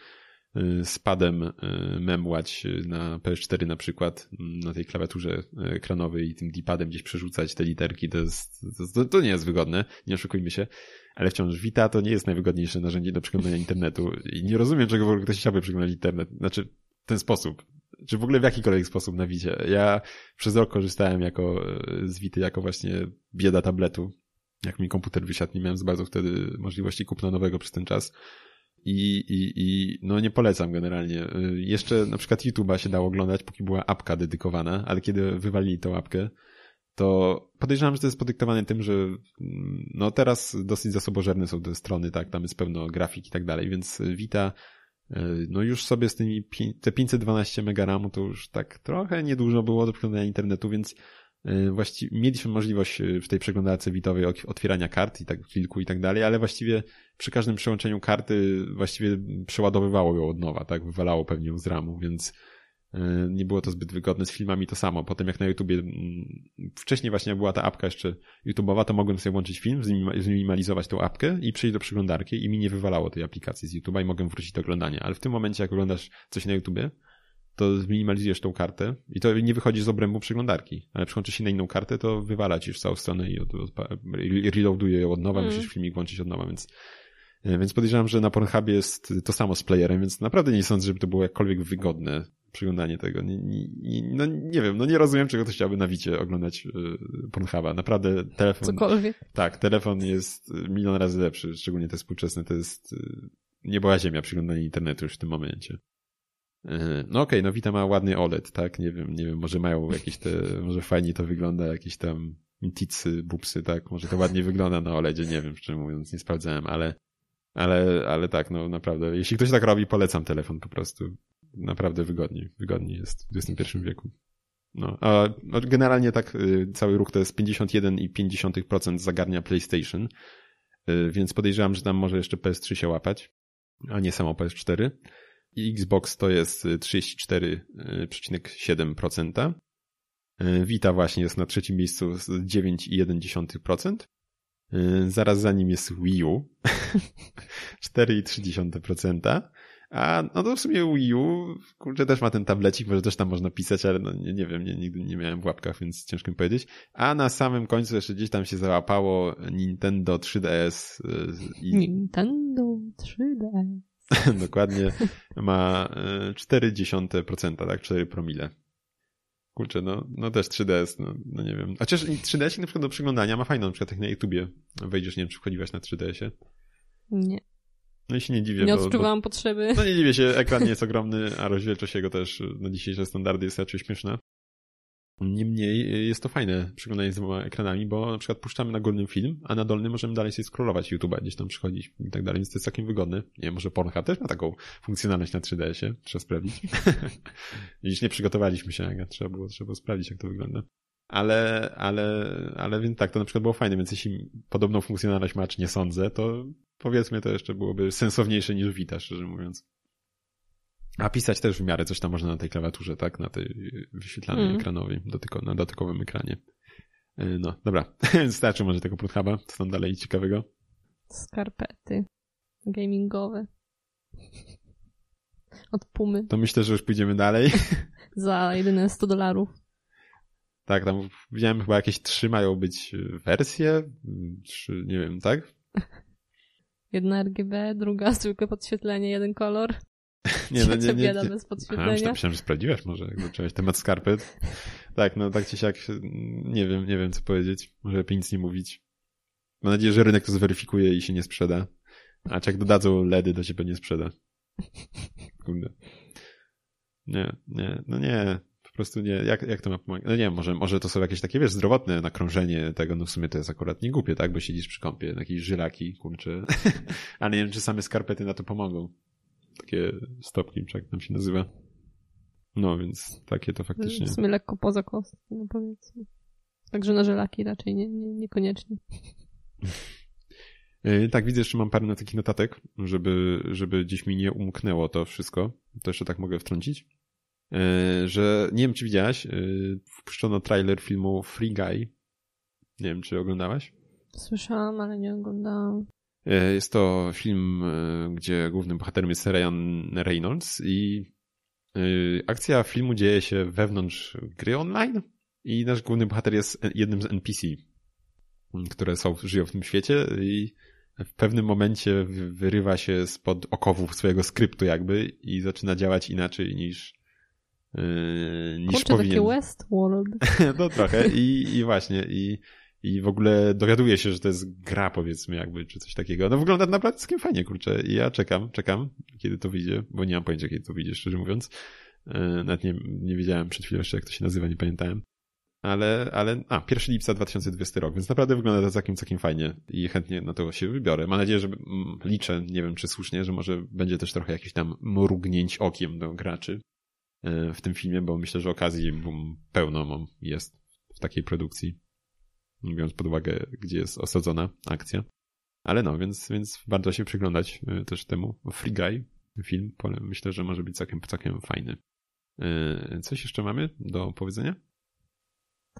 y, z padem y, memłać na PS4 na przykład, na tej klawiaturze ekranowej i tym D-padem gdzieś przerzucać te literki, to, jest, to, to nie jest wygodne, nie oszukujmy się ale wciąż Vita to nie jest najwygodniejsze narzędzie do przeglądania internetu i nie rozumiem, czego w ogóle ktoś chciałby przeglądać internet. Znaczy, w ten sposób. Czy w ogóle w jakikolwiek sposób na Wicie. Ja przez rok korzystałem jako, z Wity jako właśnie bieda tabletu. Jak mi komputer wysiadł, nie miałem za bardzo wtedy możliwości kupna nowego przez ten czas. I, i, i no nie polecam generalnie. E, jeszcze na przykład YouTube'a się dało oglądać, póki była apka dedykowana, ale kiedy wywalili tą apkę, to podejrzewam, że to jest podyktowane tym, że no teraz dosyć zasobożerne są te strony, tak, tam jest pełno grafik i tak dalej, więc Vita no już sobie z tymi, te 512 MB to już tak trochę niedużo było do przeglądania internetu, więc właściwie mieliśmy możliwość e, w tej przeglądarce witowej otwierania kart i tak kilku i tak dalej, ale właściwie przy każdym przełączeniu karty właściwie przeładowywało ją od nowa, tak, wywalało pewnie ją z ramu, więc e, nie było to zbyt wygodne. Z filmami to samo. Potem jak na YouTubie, wcześniej właśnie była ta apka jeszcze YouTubeowa, to mogłem sobie włączyć film, zminimalizować tą apkę i przejść do przeglądarki i mi nie wywalało tej aplikacji z YouTube'a i mogłem wrócić do oglądania. Ale w tym momencie, jak oglądasz coś na YouTubie, to zminimalizujesz tą kartę i to nie wychodzi z obrębu przeglądarki, ale przyłączysz się na inną kartę, to wywala ci w całą stronę i od, od, reloaduje ją od nowa, mm. musisz filmik włączyć od nowa, więc e, więc podejrzewam, że na Pornhubie jest to samo z playerem, więc naprawdę nie sądzę, żeby to było jakkolwiek wygodne przeglądanie tego. Nie, nie, no nie wiem, no nie rozumiem, czego ktoś chciałby na wicie oglądać y, Pornhuba. Naprawdę telefon... Cokolwiek. Tak, telefon jest milion razy lepszy, szczególnie te współczesne, to jest y, nieboła ziemia przeglądanie internetu już w tym momencie. E, no okej, okay, no Vita ma ładny OLED, tak? Nie wiem, nie wiem, może mają jakieś te, może fajnie to wygląda, jakieś tam ticy, bupsy, tak? Może to ładnie wygląda na OLEDzie, nie wiem, szczerze mówiąc, nie sprawdzałem, ale, ale, ale tak, no naprawdę, jeśli ktoś tak robi, polecam telefon po prostu. Naprawdę wygodniej, wygodniej jest w XXI wieku. No, a generalnie tak y, cały ruch to jest 51,5% zagarnia PlayStation, y, więc podejrzewam, że tam może jeszcze PS3 się łapać, a nie samo PS4 Xbox to jest 34,7%. Y, y, Vita właśnie jest na trzecim miejscu z 9,1%. Y, zaraz za nim jest Wii U 4,3%. A no to w sumie Wii U, kurczę, też ma ten tablecik, może też tam można pisać, ale no nie, nie wiem, nie, nigdy nie miałem w łapkach, więc ciężko mi powiedzieć. A na samym końcu jeszcze gdzieś tam się załapało Nintendo 3DS. I... Nintendo 3DS. Dokładnie ma 0,4%, e, tak? 4 promile. Kurczę, no, no też 3DS, no, no nie wiem. A chociaż 3DS na przykład do przeglądania ma fajną, na przykład jak na YouTubie wejdziesz, nie wiem, czy wchodziłaś na 3DS-ie? Nie. No i się nie dziwię. Nie odczuwałam bo, potrzeby. No nie dziwię się, ekran nie jest ogromny, a rozdzielczość jego też na dzisiejsze standardy jest raczej śmieszna. Niemniej y, jest to fajne przyglądanie z dwoma ekranami, bo na przykład puszczamy na górnym film, a na dolnym możemy dalej sobie scrollować YouTube'a, gdzieś tam przychodzić i tak dalej, więc to jest całkiem wygodne. Nie może Pornhub też ma taką funkcjonalność na 3DS-ie, trzeba sprawdzić. Dziś nie przygotowaliśmy się, jak trzeba było, trzeba było sprawdzić, jak to wygląda. Ale, ale, ale więc tak, to na przykład było fajne, więc jeśli podobną funkcjonalność ma, czy nie sądzę, to powiedzmy to jeszcze byłoby sensowniejsze niż Vita, szczerze mówiąc. A pisać też w miarę coś tam można na tej klawiaturze, tak? Na tej wyświetlanej mm. ekranowej, dotyko, na dotykowym ekranie. E, no, dobra. Starczy może tego Pornhuba. Co tam dalej ciekawego? Skarpety. Gamingowe. Od Pumy. To myślę, że już pójdziemy dalej. Za jedyne 100 dolarów. Tak, tam widziałem chyba jakieś trzy mają być wersje. Trzy, nie wiem, tak? Jedna RGB, druga zwykłe podświetlenie, jeden kolor. Nie, no nie, nie, nie. bez podświetlenia. A, myślałem, że sprawdziłeś może, jak zacząłeś temat skarpet. Tak, no tak czy siak, nie wiem, nie wiem co powiedzieć. Może lepiej nic nie mówić. Mam nadzieję, że rynek to zweryfikuje i się nie sprzeda. A czy jak dodadzą LEDy, to się pewnie sprzeda. Kurde. Nie, nie, no nie. Po prostu nie. Jak, jak to ma pomagać? No nie wiem, może, może to są jakieś takie, wiesz, zdrowotne nakrążenie tego, no w sumie to jest akurat nie głupie, tak? Bo siedzisz przy kąpie, jakieś żylaki, kurcze. Ale nie wiem, czy same skarpety na to pomogą takie stopki, czy jak tam się nazywa. No, więc takie to faktycznie. W sumie lekko poza kostki, no powiedzmy. Także na żelaki raczej nie, nie, niekoniecznie. E, tak, widzę, że mam parę na takich notatek, żeby, żeby gdzieś mi nie umknęło to wszystko. To jeszcze tak mogę wtrącić. E, że nie wiem, czy widziałaś, e, wpuszczono trailer filmu Free Guy. Nie wiem, czy oglądałaś? Słyszałam, ale nie oglądałam. E, jest to film, e, gdzie głównym bohaterem jest Ryan Reynolds i e, akcja filmu dzieje się wewnątrz gry online i nasz główny bohater jest jednym z NPC, które są, żyją w tym świecie i w pewnym momencie wyrywa się spod okowów swojego skryptu jakby i zaczyna działać inaczej niż niż Kurczę, powinien. takie Westworld. no trochę i, i właśnie i i w ogóle dowiaduje się, że to jest gra, powiedzmy, jakby, czy coś takiego. No wygląda naprawdę całkiem fajnie, kurczę. I ja czekam, czekam, kiedy to wyjdzie, bo nie mam pojęcia, kiedy to wyjdzie, szczerze mówiąc. E, nawet nie, nie wiedziałem przed chwilą jeszcze, jak to się nazywa, nie pamiętałem. ale, ale, a, 1 lipca 2020 rok, więc naprawdę wygląda to całkiem, całkiem fajnie i chętnie na to się wybiorę. Mam nadzieję, że mm, liczę, nie wiem czy słusznie, że może będzie też trochę jakiś tam mrugnięć okiem do graczy e, w tym filmie, bo myślę, że okazji pełno jest w takiej produkcji, biorąc pod uwagę, gdzie jest osadzona akcja. Ale no, więc, więc warto się przyglądać e, też temu Free Guy film. Myślę, że może być całkiem, całkiem fajny. E, coś jeszcze mamy do powiedzenia?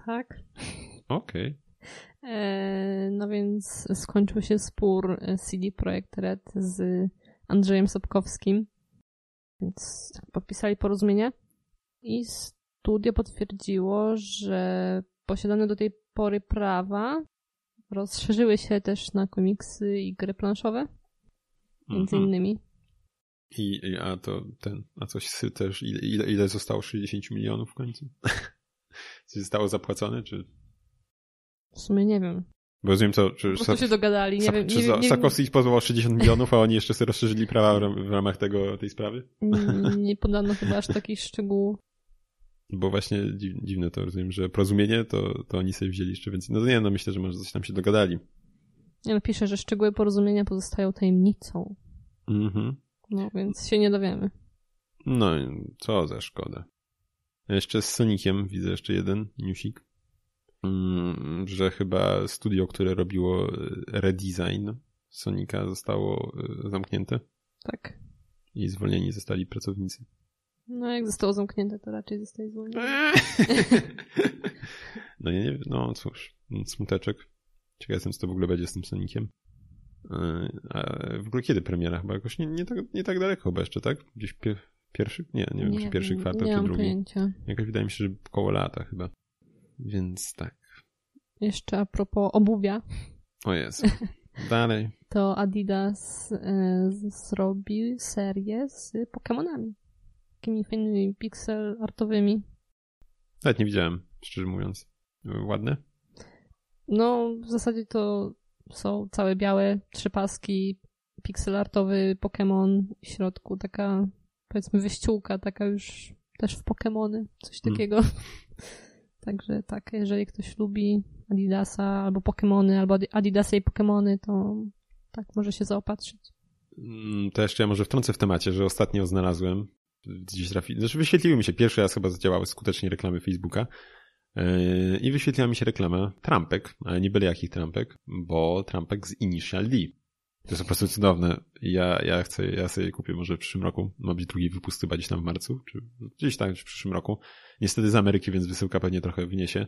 Tak. Okej. Okay. E, no więc skończył się spór CD Projekt Red z Andrzejem Sobkowskim. Więc podpisali porozumienie i studio potwierdziło, że posiadane do tej pory prawa rozszerzyły się też na komiksy i gry planszowe. Między mhm. innymi. I, a to ten, a coś też, ile, ile, ile zostało 60 milionów w końcu? Coś zostało zapłacone, czy? W sumie nie wiem. Bo rozumiem to, czy... Po się dogadali, nie wiem. Czy nie, nie, Sakowski pozwał 60 milionów, a oni jeszcze sobie rozszerzyli prawa w ramach tego, tej sprawy? Nie, nie podano chyba aż takich szczegółów. Bo właśnie dziwne to rozumiem, że porozumienie to, to oni sobie wzięli jeszcze więcej. No nie, no myślę, że może coś tam się dogadali. Ja napiszę, że szczegóły porozumienia pozostają tajemnicą. Mhm. No, więc się nie dowiemy. No, co za szkoda. Jeszcze z Soniciem widzę jeszcze jeden newsik, mm, że chyba studio, które robiło redesign Sonika zostało e, zamknięte. Tak. I zwolnieni zostali pracownicy. No jak zostało zamknięte, to raczej zostaje zwolniony. no nie, nie, no cóż, smuteczek. Ciekaw jestem, co to w ogóle będzie z tym Sonikiem. E, a w ogóle kiedy premiera? Chyba jakoś nie, nie, tak, nie tak daleko chyba jeszcze, tak? Gdzieś pierwszy? Nie, nie wiem, nie, czy pierwszy kwartał, nie czy drugi. Pojęcia. Jakoś wydaje mi się, że koło lata chyba. Więc tak. Jeszcze a propos obuwia. O jest. Dalej. To Adidas e, zrobił serię z Pokémonami. Takimi fajnymi pixel artowymi. Nawet nie widziałem, szczerze mówiąc. Ładne? No, w zasadzie to są całe białe, trzy paski, pixel artowy Pokémon w środku taka powiedzmy wyściółka taka już też w Pokémony, coś hmm. takiego. Także tak, jeżeli ktoś lubi Adidasa albo Pokémony, albo Adidasa i Pokémony, to tak może się zaopatrzyć. Mm, to jeszcze ja może wtrącę w temacie, że ostatnio znalazłem, gdzieś trafi... znaczy wyświetliły mi się, pierwszy raz chyba zadziałały skutecznie reklamy Facebooka yy, i wyświetliła mi się reklama trampek, ale nie byle jakich trampek, bo trampek z Initial D. To jest po prostu cudowne. Ja, ja chcę, ja sobie kupię może w przyszłym roku. Ma być drugi wypust chyba gdzieś tam w marcu, czy gdzieś tam w przyszłym roku. Niestety z Ameryki, więc wysyłka pewnie trochę wyniesie.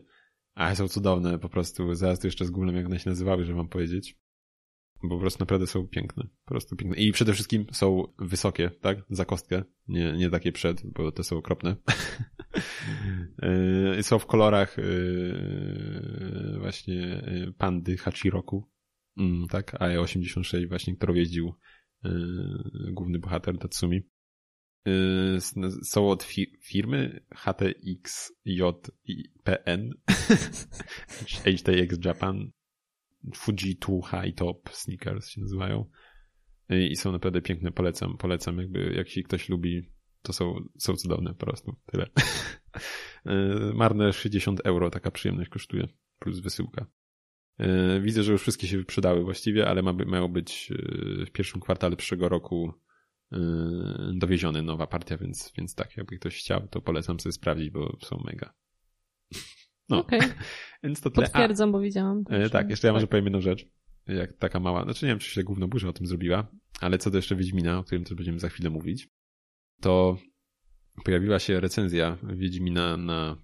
A są cudowne po prostu. Zaraz tu jeszcze z Googlem jak one się nazywały, że mam powiedzieć. Bo po prostu naprawdę są piękne. Po prostu piękne. I przede wszystkim są wysokie, tak? Za kostkę. Nie, nie takie przed, bo te są okropne. Yy, są w kolorach yy, właśnie yy, pandy Hachiroku Mm, tak, AE86 właśnie, którą jeździł główny bohater Tatsumi. Są od fi firmy HTXJPN HTX Japan Fuji2 High Top Sneakers się nazywają i są naprawdę piękne, polecam, polecam jakby jak się ktoś lubi to są, są cudowne po prostu, tyle. Yy, marne 60 euro taka przyjemność kosztuje, plus wysyłka. E, widzę, że już wszystkie się wyprzedały właściwie, ale ma, mają być e, w pierwszym kwartale przyszłego roku e, dowieziony nowa partia, więc, więc tak, jakby ktoś chciał, to polecam sobie sprawdzić, bo są mega. No, okay. więc to tyle. Potwierdzam, A, bo widziałam. tak, jeszcze ja może tak. powiem jedną rzecz. Jak taka mała, znaczy nie wiem, czy się główna burza o tym zrobiła, ale co do jeszcze Wiedźmina, o którym też będziemy za chwilę mówić, to pojawiła się recenzja Wiedźmina na,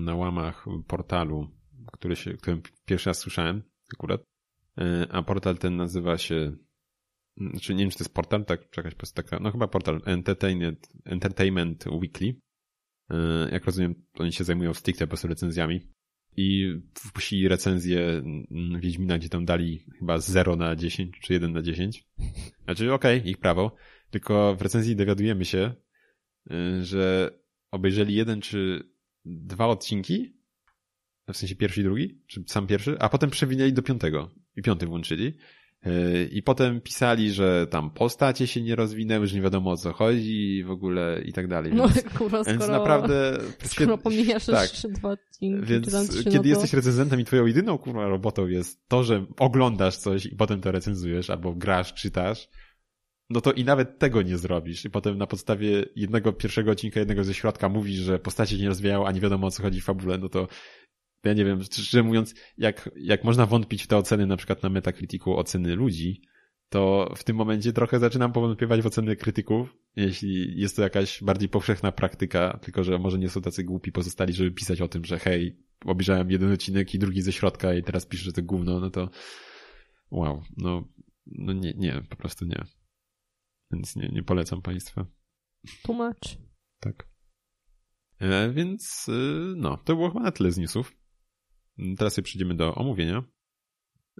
na łamach portalu który się, którym pierwszy raz słyszałem akurat. E, a portal ten nazywa się, znaczy nie wiem, czy to jest portal, tak, czy jakaś taka, no chyba portal Entertainment, Entertainment Weekly. E, jak rozumiem, oni się zajmują stricte po prostu recenzjami. I wpuścili recenzję Wiedźmina, gdzie tam dali chyba 0 na 10, czy 1 na 10. Znaczy, okej, okay, ich prawo. Tylko w recenzji dowiadujemy się, e, że obejrzeli jeden czy dwa odcinki w sensie pierwszy i drugi, czy sam pierwszy, a potem przewinęli do piątego i piąty włączyli. I potem pisali, że tam postacie się nie rozwinęły, że nie wiadomo o co chodzi w ogóle i tak dalej. No, Więc, kurwa, skoro, więc naprawdę... skoro pomijasz tak. jeszcze dwa odcinki, Więc trzy, kiedy no to... jesteś recenzentem i twoją jedyną kurwa robotą jest to, że oglądasz coś i potem to recenzujesz, albo grasz, czytasz, no to i nawet tego nie zrobisz. I potem na podstawie jednego pierwszego odcinka, jednego ze środka mówisz, że postacie się nie rozwijają, a nie wiadomo o co chodzi w fabule, no to ja nie wiem, szczerze mówiąc, jak, jak można wątpić w te oceny, na przykład na Metacriticu oceny ludzi, to w tym momencie trochę zaczynam powątpiewać w oceny krytyków, jeśli jest to jakaś bardziej powszechna praktyka, tylko że może nie są tacy głupi pozostali, żeby pisać o tym, że hej, obejrzałem jeden odcinek i drugi ze środka i teraz piszę, że to gówno, no to wow, no, no nie, nie, po prostu nie. Więc nie, nie polecam Państwa. Tłumacz. Tak. E, więc, y, no, to było chyba na tyle z newsów. Teraz sobie przejdziemy do omówienia.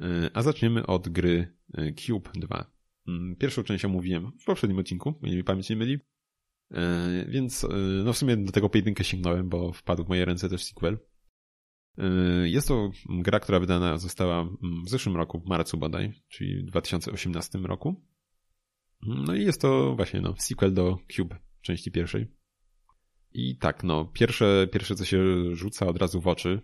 E, a zaczniemy od gry e, Cube 2. Mm, Pierwszą część omówiłem w poprzednim odcinku, mi pamięć nie myli. E, Więc, no w sumie do tego pojedynkę sięgnąłem, bo wpadł w moje ręce też sequel. Jest to gra, która wydana została mm, w zeszłym roku, w marcu bodaj, czyli w 2018 roku. No i jest to właśnie no, sequel do Cube części pierwszej. I tak, no, pierwsze, pierwsze co się rzuca od razu w oczy,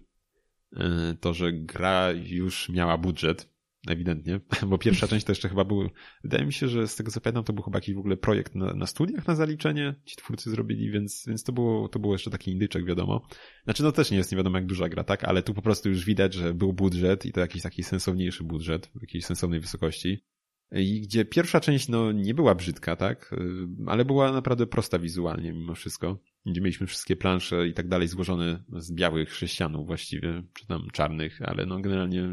to że gra już miała budżet, ewidentnie, bo pierwsza część to jeszcze chyba był, wydaje mi się, że z tego co pamiętam, to był chyba jakiś w ogóle projekt na, na studiach na zaliczenie, ci twórcy zrobili, więc, więc to było, to było jeszcze taki indyczek, wiadomo. Znaczy, no też nie jest nie wiadomo jak duża gra, tak, ale tu po prostu już widać, że był budżet i to jakiś taki sensowniejszy budżet, w jakiejś sensownej wysokości. I gdzie pierwsza część no nie była brzydka, tak? Y, Ale była naprawdę prosta wizualnie mimo wszystko. Gdzie mieliśmy wszystkie plansze i tak dalej złożone z białych sześcianów właściwie, czy tam czarnych, ale no generalnie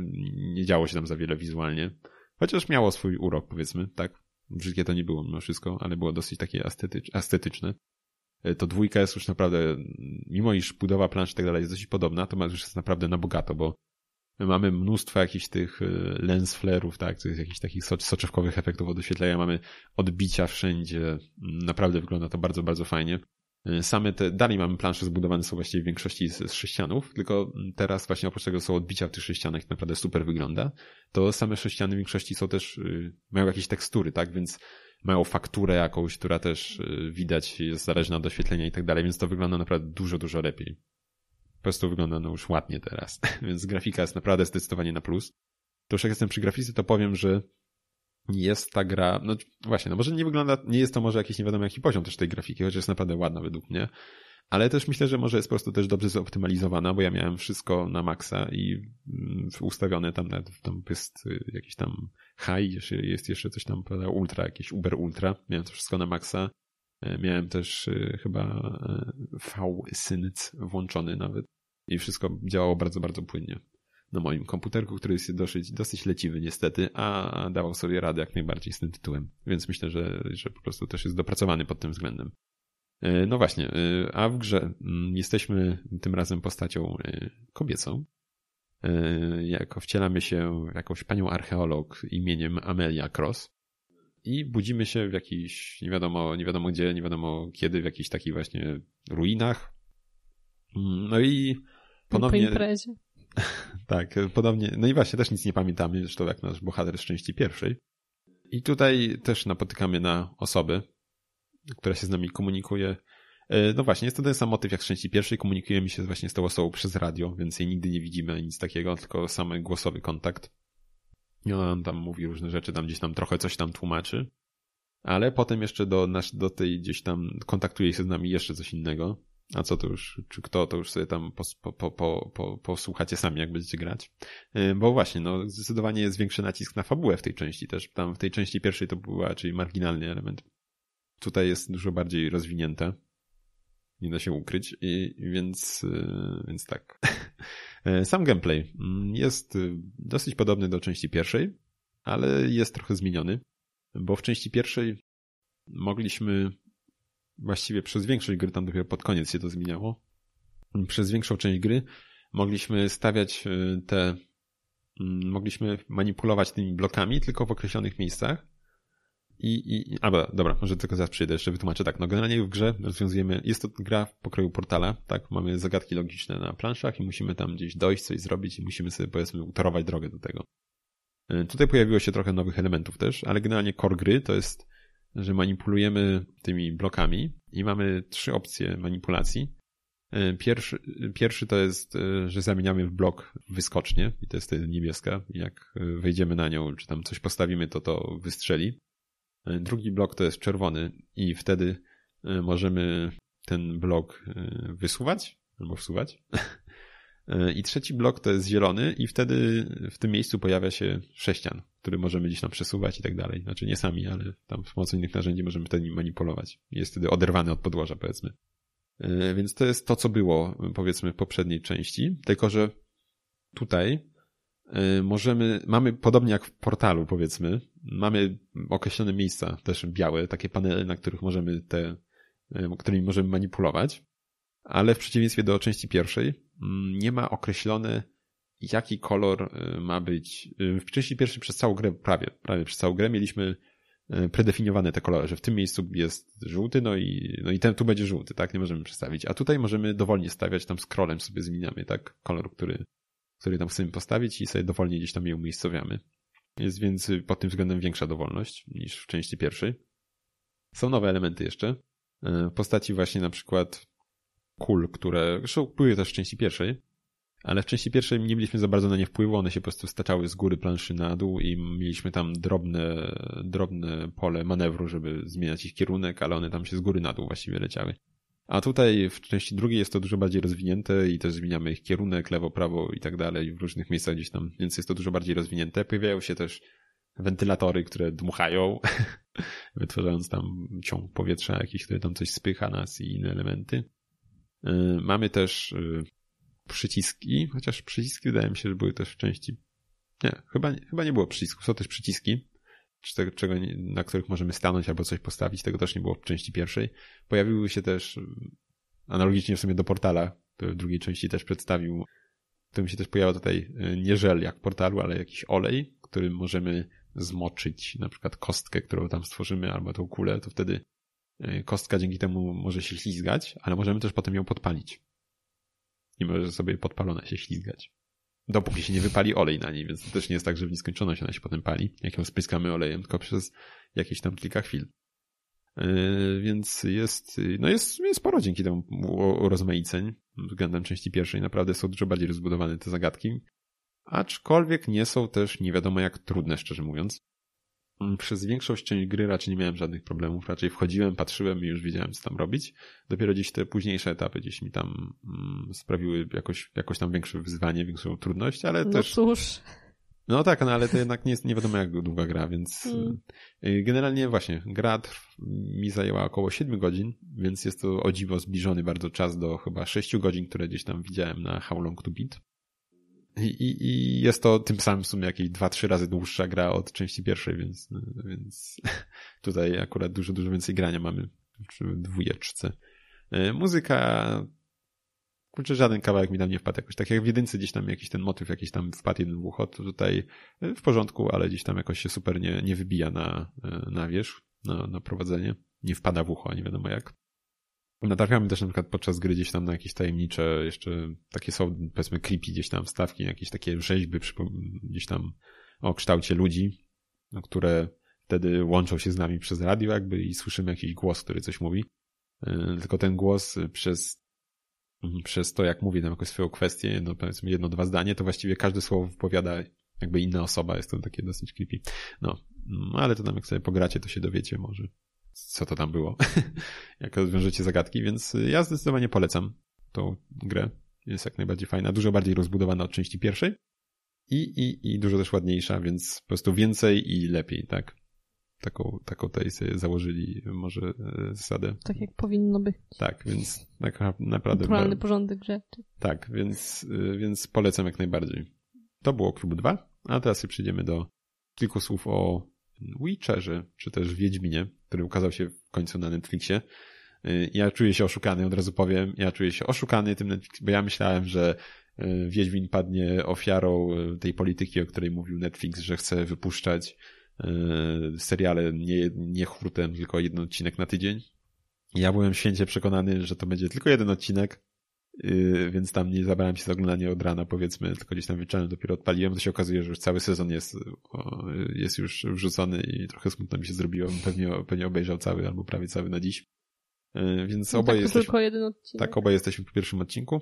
nie działo się tam za wiele wizualnie. Chociaż miało swój urok, powiedzmy, tak? Brzydkie to nie było mimo wszystko, ale było dosyć takie estetycz, estetyczne. Y, To dwójka jest już naprawdę, mimo iż budowa plansz i tak dalej jest dosyć podobna, to już jest naprawdę na bogato, bo Mamy mnóstwo jakichś tych y, lens flare'ów, tak, jakichś takich soc- soczewkowych efektów od oświetlenia, mamy odbicia wszędzie, naprawdę wygląda to bardzo, bardzo fajnie. Y, Same te, dalej mamy plansze zbudowane są właściwie w większości z, z sześcianów, tylko teraz właśnie oprócz tego są odbicia w tych sześcianach, naprawdę super wygląda. To same sześciany w większości są też, y, mają jakieś tekstury, tak, więc mają fakturę jakąś, która też y, widać jest zależna od oświetlenia i tak dalej, więc to wygląda naprawdę dużo, dużo lepiej po prostu wygląda no już ładnie teraz. Więc grafika jest naprawdę zdecydowanie na plus. To już jak jestem przy grafice, to powiem, że jest ta gra, no właśnie, no może nie wygląda, nie jest to może jakiś nie wiadomo jaki poziom też tej grafiki, chociaż jest naprawdę ładna według mnie, ale też myślę, że może jest po prostu też dobrze zoptymalizowana, bo ja miałem wszystko na maksa i mm, ustawione tam tam jest y, jakiś tam high, jest jeszcze coś tam prawda, ultra, jakieś uber ultra, miałem to wszystko na maksa. E, Miałem też y, chyba e, V-Sync włączony nawet i wszystko działało bardzo, bardzo płynnie na moim komputerku, który jest dosyć, dosyć leciwy niestety, a dawał sobie radę jak najbardziej z tym tytułem. Więc myślę, że, że po prostu też jest dopracowany pod tym względem. E, No właśnie, e, a w grze mm, jesteśmy tym razem postacią e, kobiecą. Jako wcielamy się w jakąś panią archeolog imieniem Amelia Cross i budzimy się w jakiś, nie wiadomo, nie wiadomo gdzie, nie wiadomo kiedy, w jakichś takich właśnie ruinach. Mm, No i Po ponownie, imprezie. tak, podobnie, no i właśnie też nic nie pamiętamy, zresztą jak nasz bohater z części pierwszej. I tutaj też napotykamy na osobę, która się z nami komunikuje. E, No właśnie, jest to ten sam motyw jak z części pierwszej, komunikujemy się właśnie z tą osobą przez radio, więc jej nigdy nie widzimy, nic takiego, tylko samy głosowy kontakt. I nam tam mówi różne rzeczy, tam gdzieś tam trochę coś tam tłumaczy. Ale potem jeszcze do, nasz, do tej gdzieś tam kontaktuje się z nami jeszcze coś innego. A co to już, czy kto, to już sobie tam pos, po, po, po, po, posłuchacie sami, jak będziecie grać. Yy, Bo właśnie, no, zdecydowanie jest większy nacisk na fabułę w tej części też. Tam w tej części pierwszej to był raczej marginalny element. Tutaj jest dużo bardziej rozwinięte. Nie da się ukryć, i, więc, yy, więc tak. Yy, Sam gameplay mm, jest dosyć podobny do części pierwszej, ale jest trochę zmieniony, bo w części pierwszej mogliśmy właściwie przez większość gry, tam dopiero pod koniec się to zmieniało, przez większą część gry mogliśmy stawiać y, te, mm, mogliśmy manipulować tymi blokami tylko w określonych miejscach. I, i, a, dobra, może tylko zaraz przyjdę, jeszcze wytłumaczę tak. No generalnie w grze rozwiązujemy, jest to gra w pokroju portala, tak? Mamy zagadki logiczne na planszach i musimy tam gdzieś dojść, coś zrobić i musimy sobie powiedzmy utorować drogę do tego. Tutaj pojawiło się trochę nowych elementów też, ale generalnie core gry to jest, że manipulujemy tymi blokami i mamy trzy opcje manipulacji. Pierwszy, pierwszy to jest, że zamieniamy w blok wyskocznie i to jest niebieska. Jak wejdziemy na nią, czy tam coś postawimy, to to wystrzeli. Drugi blok to jest czerwony i wtedy możemy ten blok wysuwać albo wsuwać. I trzeci blok to jest zielony i wtedy w tym miejscu pojawia się sześcian, który możemy gdzieś tam przesuwać i tak dalej. Znaczy nie sami, ale tam z pomocą innych narzędzi możemy wtedy manipulować. Jest wtedy oderwany od podłoża, powiedzmy. E, więc to jest to, co było, powiedzmy, w poprzedniej części, tylko że tutaj e, możemy, mamy podobnie jak w portalu, powiedzmy, mamy określone miejsca, też białe, takie panele, na których możemy te, e, którymi możemy manipulować, ale w przeciwieństwie do części pierwszej nie ma określone, jaki kolor ma być. W części pierwszej przez całą grę, prawie, prawie przez całą grę mieliśmy E, predefiniowane te kolory, że w tym miejscu jest żółty, no i, no i ten tu będzie żółty, tak? Nie możemy przestawić. A tutaj możemy dowolnie stawiać, tam scrollem sobie zmieniamy, tak? Kolor, który, który tam chcemy postawić i sobie dowolnie gdzieś tam je umiejscowiamy. Jest więc pod tym względem większa dowolność niż w części pierwszej. Są nowe elementy jeszcze. W postaci właśnie na przykład kul, które zresztą były też w części pierwszej, ale w części pierwszej nie mieliśmy za bardzo na nie wpływu, one się po prostu staczały z góry planszy na dół i mieliśmy tam drobne, drobne pole manewru, żeby zmieniać ich kierunek, ale one tam się z góry na dół właściwie leciały. A tutaj w części drugiej jest to dużo bardziej rozwinięte i też zmieniamy ich kierunek, lewo, prawo i tak dalej w różnych miejscach gdzieś tam, więc jest to dużo bardziej rozwinięte. Pojawiają się też wentylatory, które dmuchają, wytwarzając tam ciąg powietrza jakiś, który tam coś spycha nas i inne elementy. Y, mamy też y, przyciski, chociaż przyciski wydaje mi się, że były też w części. Nie, chyba, chyba nie było przycisków. Są też przyciski, czego, na których możemy stanąć albo coś postawić. Tego też nie było w części pierwszej. Pojawiły się też analogicznie w sumie do portala, który w drugiej części też przedstawił. Mi się też pojawia tutaj nie żel jak w portalu, ale jakiś olej, którym możemy zmoczyć na przykład kostkę, którą tam stworzymy, albo tą kulę, to wtedy kostka dzięki temu może się ślizgać, ale możemy też potem ją podpalić i może sobie podpalona się ślizgać. Dopóki się nie wypali olej na niej, więc to też nie jest tak, że w nieskończoność ona się potem pali, jak ją spryskamy olejem, tylko przez jakieś tam kilka chwil. Yy, więc jest, no jest, jest sporo dzięki temu rozmaiceń względem części pierwszej. Naprawdę są dużo bardziej rozbudowane te zagadki. Aczkolwiek nie są też nie wiadomo jak trudne, szczerze mówiąc. Mm, przez większość część gry raczej nie miałem żadnych problemów. Raczej wchodziłem, patrzyłem i już wiedziałem, co tam robić. Dopiero gdzieś te późniejsze etapy gdzieś mi tam mm, sprawiły jakoś, jakoś tam większe wyzwanie, większą trudność, ale no też... cóż. No tak, no ale to jednak nie jest nie wiadomo jak długa gra, więc mm. Y, generalnie właśnie gra mi zajęła około 7 godzin, więc jest to o dziwo zbliżony bardzo czas do chyba 6 godzin, które gdzieś tam widziałem na How Long to Beat. I, I, jest to tym samym w sumie jakieś dwa, trzy razy dłuższa gra od części pierwszej, więc, więc tutaj akurat dużo, dużo więcej grania mamy w dwójeczce. E, muzyka kurczę, żaden kawałek mi tam nie wpadł jakoś. Tak jak w jedynce gdzieś tam jakiś ten motyw jakiś tam wpadł jeden w ucho, to tutaj w porządku, ale gdzieś tam jakoś się super nie, nie wybija na, e, na wierzch, na, na prowadzenie. Nie wpada w ucho, nie wiadomo jak. Natrafiamy też na przykład podczas gry gdzieś tam na jakieś tajemnicze, jeszcze takie są powiedzmy creepy gdzieś tam wstawki, jakieś takie rzeźby gdzieś tam o kształcie ludzi, no, które wtedy łączą się z nami przez radio jakby i słyszymy jakiś głos, który coś mówi. E, tylko ten głos przez, przez to, jak mówi nam jakąś swoją kwestię, jedno, powiedzmy jedno, dwa zdanie, to właściwie każde słowo wypowiada jakby inna osoba. Jest to takie dosyć creepy. No, ale to tam jak sobie pogracie, to się dowiecie może co to tam było, jak rozwiążecie zagadki, więc ja zdecydowanie polecam tą grę. Jest jak najbardziej fajna, dużo bardziej rozbudowana od części pierwszej i, i, i dużo też ładniejsza, więc po prostu więcej i lepiej, tak? Taką, taką tutaj sobie założyli może e, zasadę. Tak jak powinno być. Tak, więc tak naprawdę... Naturalny porządek rzeczy. Tak, więc, e, więc polecam jak najbardziej. To było Cube 2, a teraz przejdziemy do kilku słów o Witcherze, czy też Wiedźminie, który ukazał się w końcu na Netflixie. Y, ja czuję się oszukany, od razu powiem. Ja czuję się oszukany tym Netflix, bo ja myślałem, że y, Wiedźmin padnie ofiarą y, tej polityki, o której mówił Netflix, że chce wypuszczać seriale nie, nie hurtem, tylko jeden odcinek na tydzień. Ja byłem święcie przekonany, że to będzie tylko jeden odcinek więc tam nie zabrałem się za oglądanie od rana, powiedzmy, tylko gdzieś tam wieczorem dopiero odpaliłem, to się okazuje, że już cały sezon jest, jest już wrzucony i trochę smutno mi się zrobiło. Pewnie, pewnie obejrzał cały albo prawie cały na dziś. Yy, więc No obaj tak, jesteśmy, tylko jeden odcinek. tak, obaj jesteśmy po pierwszym odcinku.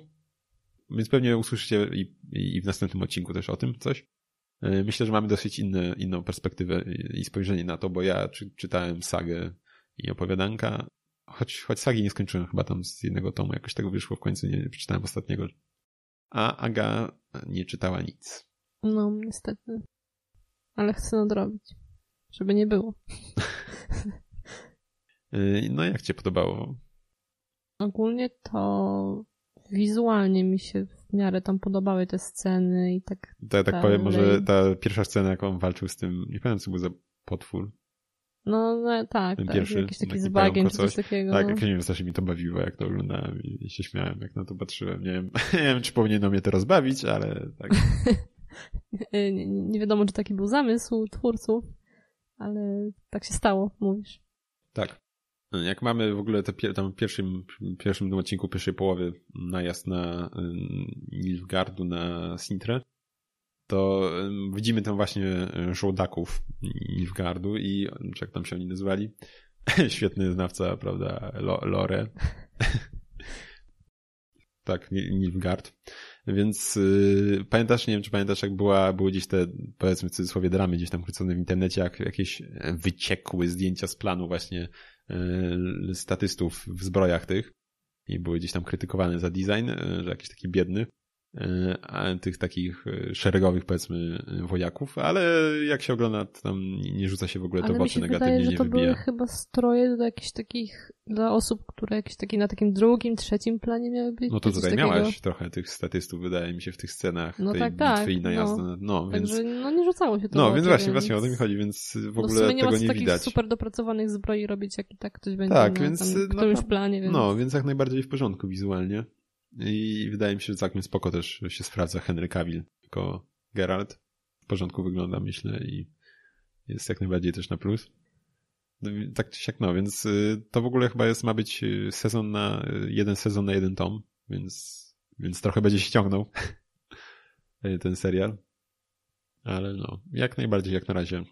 Więc pewnie usłyszycie i, i w następnym odcinku też o tym coś. Yy, Myślę, że mamy dosyć inne, inną perspektywę i i spojrzenie na to, bo ja czy, czytałem sagę i opowiadanka, choć, choć sagi nie skończyłem chyba tam z jednego tomu, jakoś tego wyszło w końcu, nie przeczytałem ostatniego. A Aga nie czytała nic. No, niestety. Ale chcę nadrobić. Żeby nie było. Yy, No jak cię podobało? Ogólnie to wizualnie mi się w miarę tam podobały te sceny i tak To ja tak powiem, może ta pierwsza scena, jak on walczył z tym, nie pamiętam co był za potwór. No, no tak, Ten tak. pierwszy, jakiś taki taki z bagiem coś. coś takiego. Tak, no. jak nie wiem, strasznie mi to bawiło, jak to oglądałem i, się śmiałem, jak na to patrzyłem. Nie wiem, nie wiem, czy powinno mnie to rozbawić, ale tak. Nie, nie wiadomo, czy taki był zamysł twórców, ale tak się stało, mówisz. Tak. Jak mamy w ogóle te pier- tam w pierwszym, pierwszym odcinku pierwszej połowy najazd na ym, Nilfgaardu na Sintrę, to widzimy tam właśnie y, żołdaków Nilfgaardu i jak tam się oni nazywali? Świetny znawca, prawda, Lo- Lore. tak, Ni- Nilfgaard. Więc yy, pamiętasz, nie wiem czy pamiętasz, jak była, były gdzieś te, powiedzmy w cudzysłowie, dramy gdzieś tam kręcone w internecie, jak jakieś wyciekły zdjęcia z planu właśnie yy, statystów w zbrojach tych i były gdzieś tam krytykowane za design, że jakiś taki biedny, tych takich yy, szeregowych powiedzmy yy, wojaków, ale jak się ogląda, to tam nie rzuca się w ogóle to w oczy negatywnie, wydaje, że nie to wybija. były chyba stroje do jakichś takich, dla osób, które jakieś takie na takim drugim, trzecim planie miały być. No to tutaj takiego. miałaś trochę tych statystów, wydaje mi się, w tych scenach No tej tak, tak, bitwy i najazdu. no. No, no więc, Także no nie rzucało się to no oczy, więc właśnie, więc... właśnie o to mi chodzi, więc w no w ogóle sumie nie ma tego co nie takich widać. super dopracowanych zbroi robić, jak i tak ktoś będzie Tak, na więc, tam, no, którymś planie, więc... No, więc jak najbardziej w porządku wizualnie. I wydaje mi się, że całkiem spoko też się sprawdza Henry Cavill jako Geralt. W porządku wygląda, myślę, i jest jak najbardziej też na plus. No Tak czy siak, no, więc y, to w ogóle chyba jest, ma być y, sezon na, y, jeden sezon na jeden tom, więc, więc trochę będzie się ciągnął ten serial. Ale no, jak najbardziej, jak na razie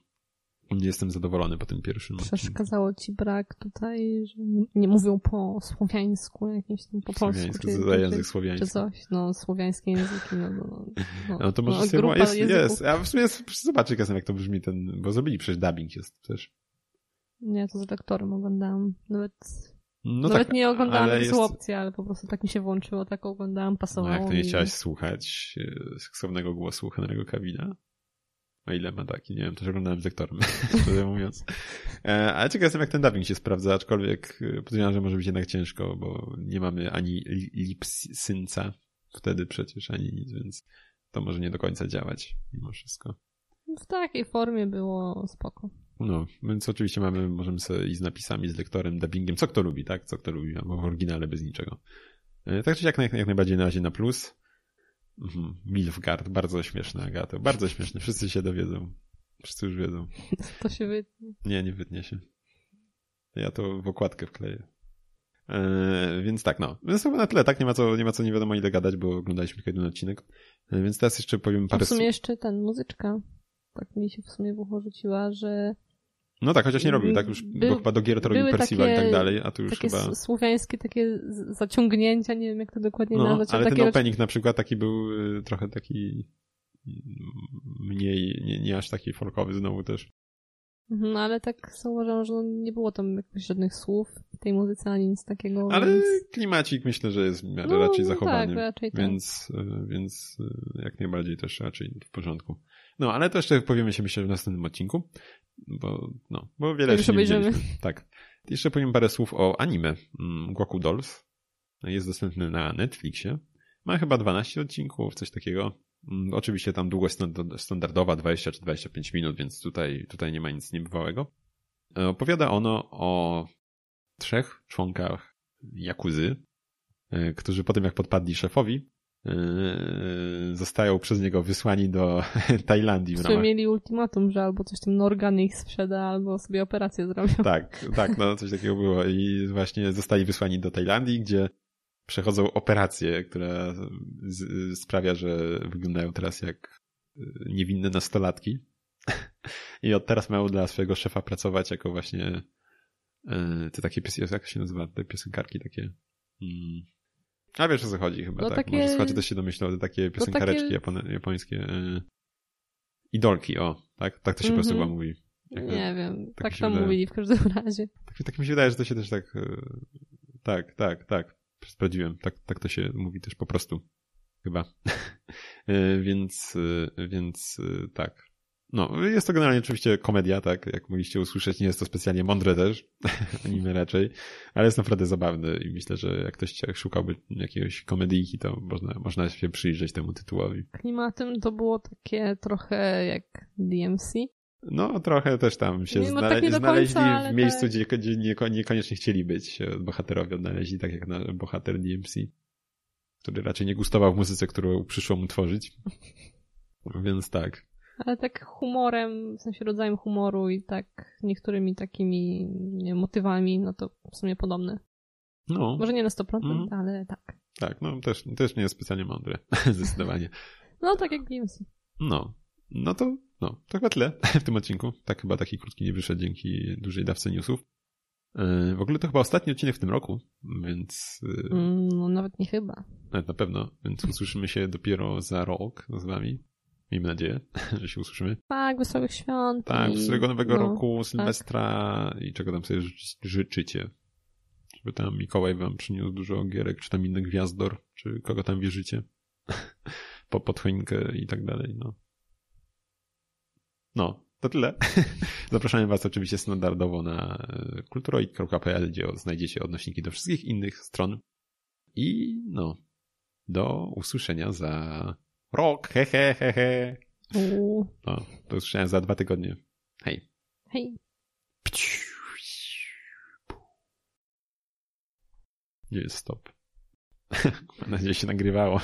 nie jestem zadowolony po tym pierwszym odcinku. Przeszkadzało ci brak tutaj, że nie, mówią po słowiańsku, jakimś tam po polsku, czy, za język czy, czy słowiański. coś, no słowiańskie języki, no, no, no, No to może no, sobie, jest, języków. jest. A w sumie jest, zobaczcie czasem jak to brzmi ten, bo zrobili przecież dubbing jest też. Nie, to z lektorem oglądałam. Nawet, No nawet tak, nie oglądałam, ale to jest, są opcje, ale po prostu tak mi się włączyło, tak oglądałam, no pasowało jak to nie mi. chciałaś słuchać e, seksownego głosu Henry'ego Cavilla? O ile ma taki, nie wiem, też oglądałem z lektorem, szczerze mówiąc. Ale ciekaw jestem jak ten dubbing się sprawdza, aczkolwiek e, podejrzewam, że może być jednak ciężko, bo nie mamy ani li- lip-synca wtedy przecież, ani nic, więc to może nie do końca działać mimo wszystko. W takiej formie było spoko. No, więc oczywiście mamy, możemy sobie iść z napisami, z lektorem, dubbingiem, co kto lubi, tak? Co kto lubi, albo w oryginale bez niczego. E, Tak czy siak, jak, jak najbardziej na razie na plus. Mhm. Milfgard, bardzo śmieszne, Agato, bardzo śmieszne, wszyscy się dowiedzą. Wszyscy już wiedzą. To się wy... Nie, nie wytnie się. Ja to w okładkę wkleję. E, więc tak, no. Więc chyba na tyle, tak? Nie ma co, nie ma co nie wiadomo ile gadać, bo oglądaliśmy tylko jeden odcinek. E, więc teraz jeszcze powiem A parę w sumie jeszcze ten, muzyczka. Tak mi się w sumie w ucho rzuciła, że No tak, chociaż nie robił, tak? Już Był- bo chyba do gier to robił Percival i tak dalej, a tu już takie chyba... słowiańskie takie zaciągnięcia, nie wiem jak to dokładnie No, nazwać. ale ten opening na przykład taki był y, trochę taki mniej, nie, nie aż taki folkowy znowu też. Mhm, No ale tak zauważyłam, że no nie było tam jakoś żadnych słów w tej muzyce ani nic takiego. Ale więc... klimacik myślę, że jest w miarę no, raczej no zachowany. Tak, raczej tak. Więc, y, więc y, jak najbardziej też raczej w porządku. No, ale to jeszcze powiemy się myślę w następnym odcinku, bo, no, bo wiele już obejrzymy. Tak. Jeszcze powiem parę słów o anime mm, Goku Dolls. Jest dostępny na Netflixie. Ma chyba 12 odcinków, coś takiego. Mm, Oczywiście tam długość standa- standardowa 20 czy 25 minut, więc tutaj, tutaj nie ma nic niebywałego. E, Opowiada ono o trzech członkach Jakuzy, e, którzy po tym jak podpadli szefowi, zostają przez niego wysłani do Tajlandii w sumie mieli ultimatum, że albo coś tam Norgan ich sprzeda, albo sobie operację zrobią. Tak, tak, no coś takiego było i właśnie zostali wysłani do Tajlandii, gdzie przechodzą operację, która sprawia, że wyglądają teraz jak y, niewinne nastolatki. I od teraz mają dla swojego szefa pracować jako właśnie y, te takie jak się nazywa, te piosenkarki takie. Mm. A wiesz o co chodzi chyba, no tak? Takie... Może słuchacze też się domyślą, te takie piosenkareczki no takie... japońskie. Y, idolki, o, tak? Tak to się mm -hmm. po prostu chyba mówi. Nie wiem, tak, tak to mówili w każdym razie. Tak, tak mi się wydaje, że to się też tak, tak, tak, tak sprawdziłem. Tak, tak to się mówi też po prostu. Chyba. E, więc, e, więc e, tak. No, jest to generalnie oczywiście komedia, tak, jak mogliście usłyszeć, nie jest to specjalnie mądre też, anime raczej, ale jest naprawdę zabawny i myślę, że jak ktoś szukałby jakiegoś komedyjki, to można, można się przyjrzeć temu tytułowi. Klimatem to było takie trochę jak DMC. No, trochę też tam się znale tak znaleźli końca, w miejscu, tak. gdzie, gdzie niekoniecznie chcieli być. Bohaterowie odnaleźli, tak jak na bohater DMC, który raczej nie gustował w muzyce, którą przyszło mu tworzyć. Więc tak. Ale tak humorem, w sensie rodzajem humoru i tak niektórymi takimi motywami, no to w sumie podobne. No. Może nie na 100%, mm. ale tak. Tak, no też, też nie jest specjalnie mądre. Zdecydowanie. no tak jak DMC. No. No to no, to chyba tyle w tym odcinku. Tak chyba taki krótki nie wyszedł dzięki dużej dawce newsów. E, w ogóle to chyba ostatni odcinek w tym roku, więc... E, mm, no nawet nie chyba. Nawet na pewno, więc usłyszymy się dopiero za rok z wami. Miejmy nadzieję, że się usłyszymy. Tak, wesołych świąt. Tak, wesołego nowego no, roku, tak. Sylwestra tak. i czego tam sobie życzycie. Żeby tam Mikołaj wam przyniósł dużo gierek, czy tam inny gwiazdor, czy kogo tam wierzycie. po pod choinkę i tak dalej, no. No, to tyle. Zapraszamy Was oczywiście standardowo na e, kulturoid.pl, gdzie znajdziecie odnośniki do wszystkich innych stron. I no, do usłyszenia za rok. He, he, he, he. No, do usłyszenia za dwa tygodnie. Hej. Hej. Nie jest stop. Mam nadzieję, że się nagrywało.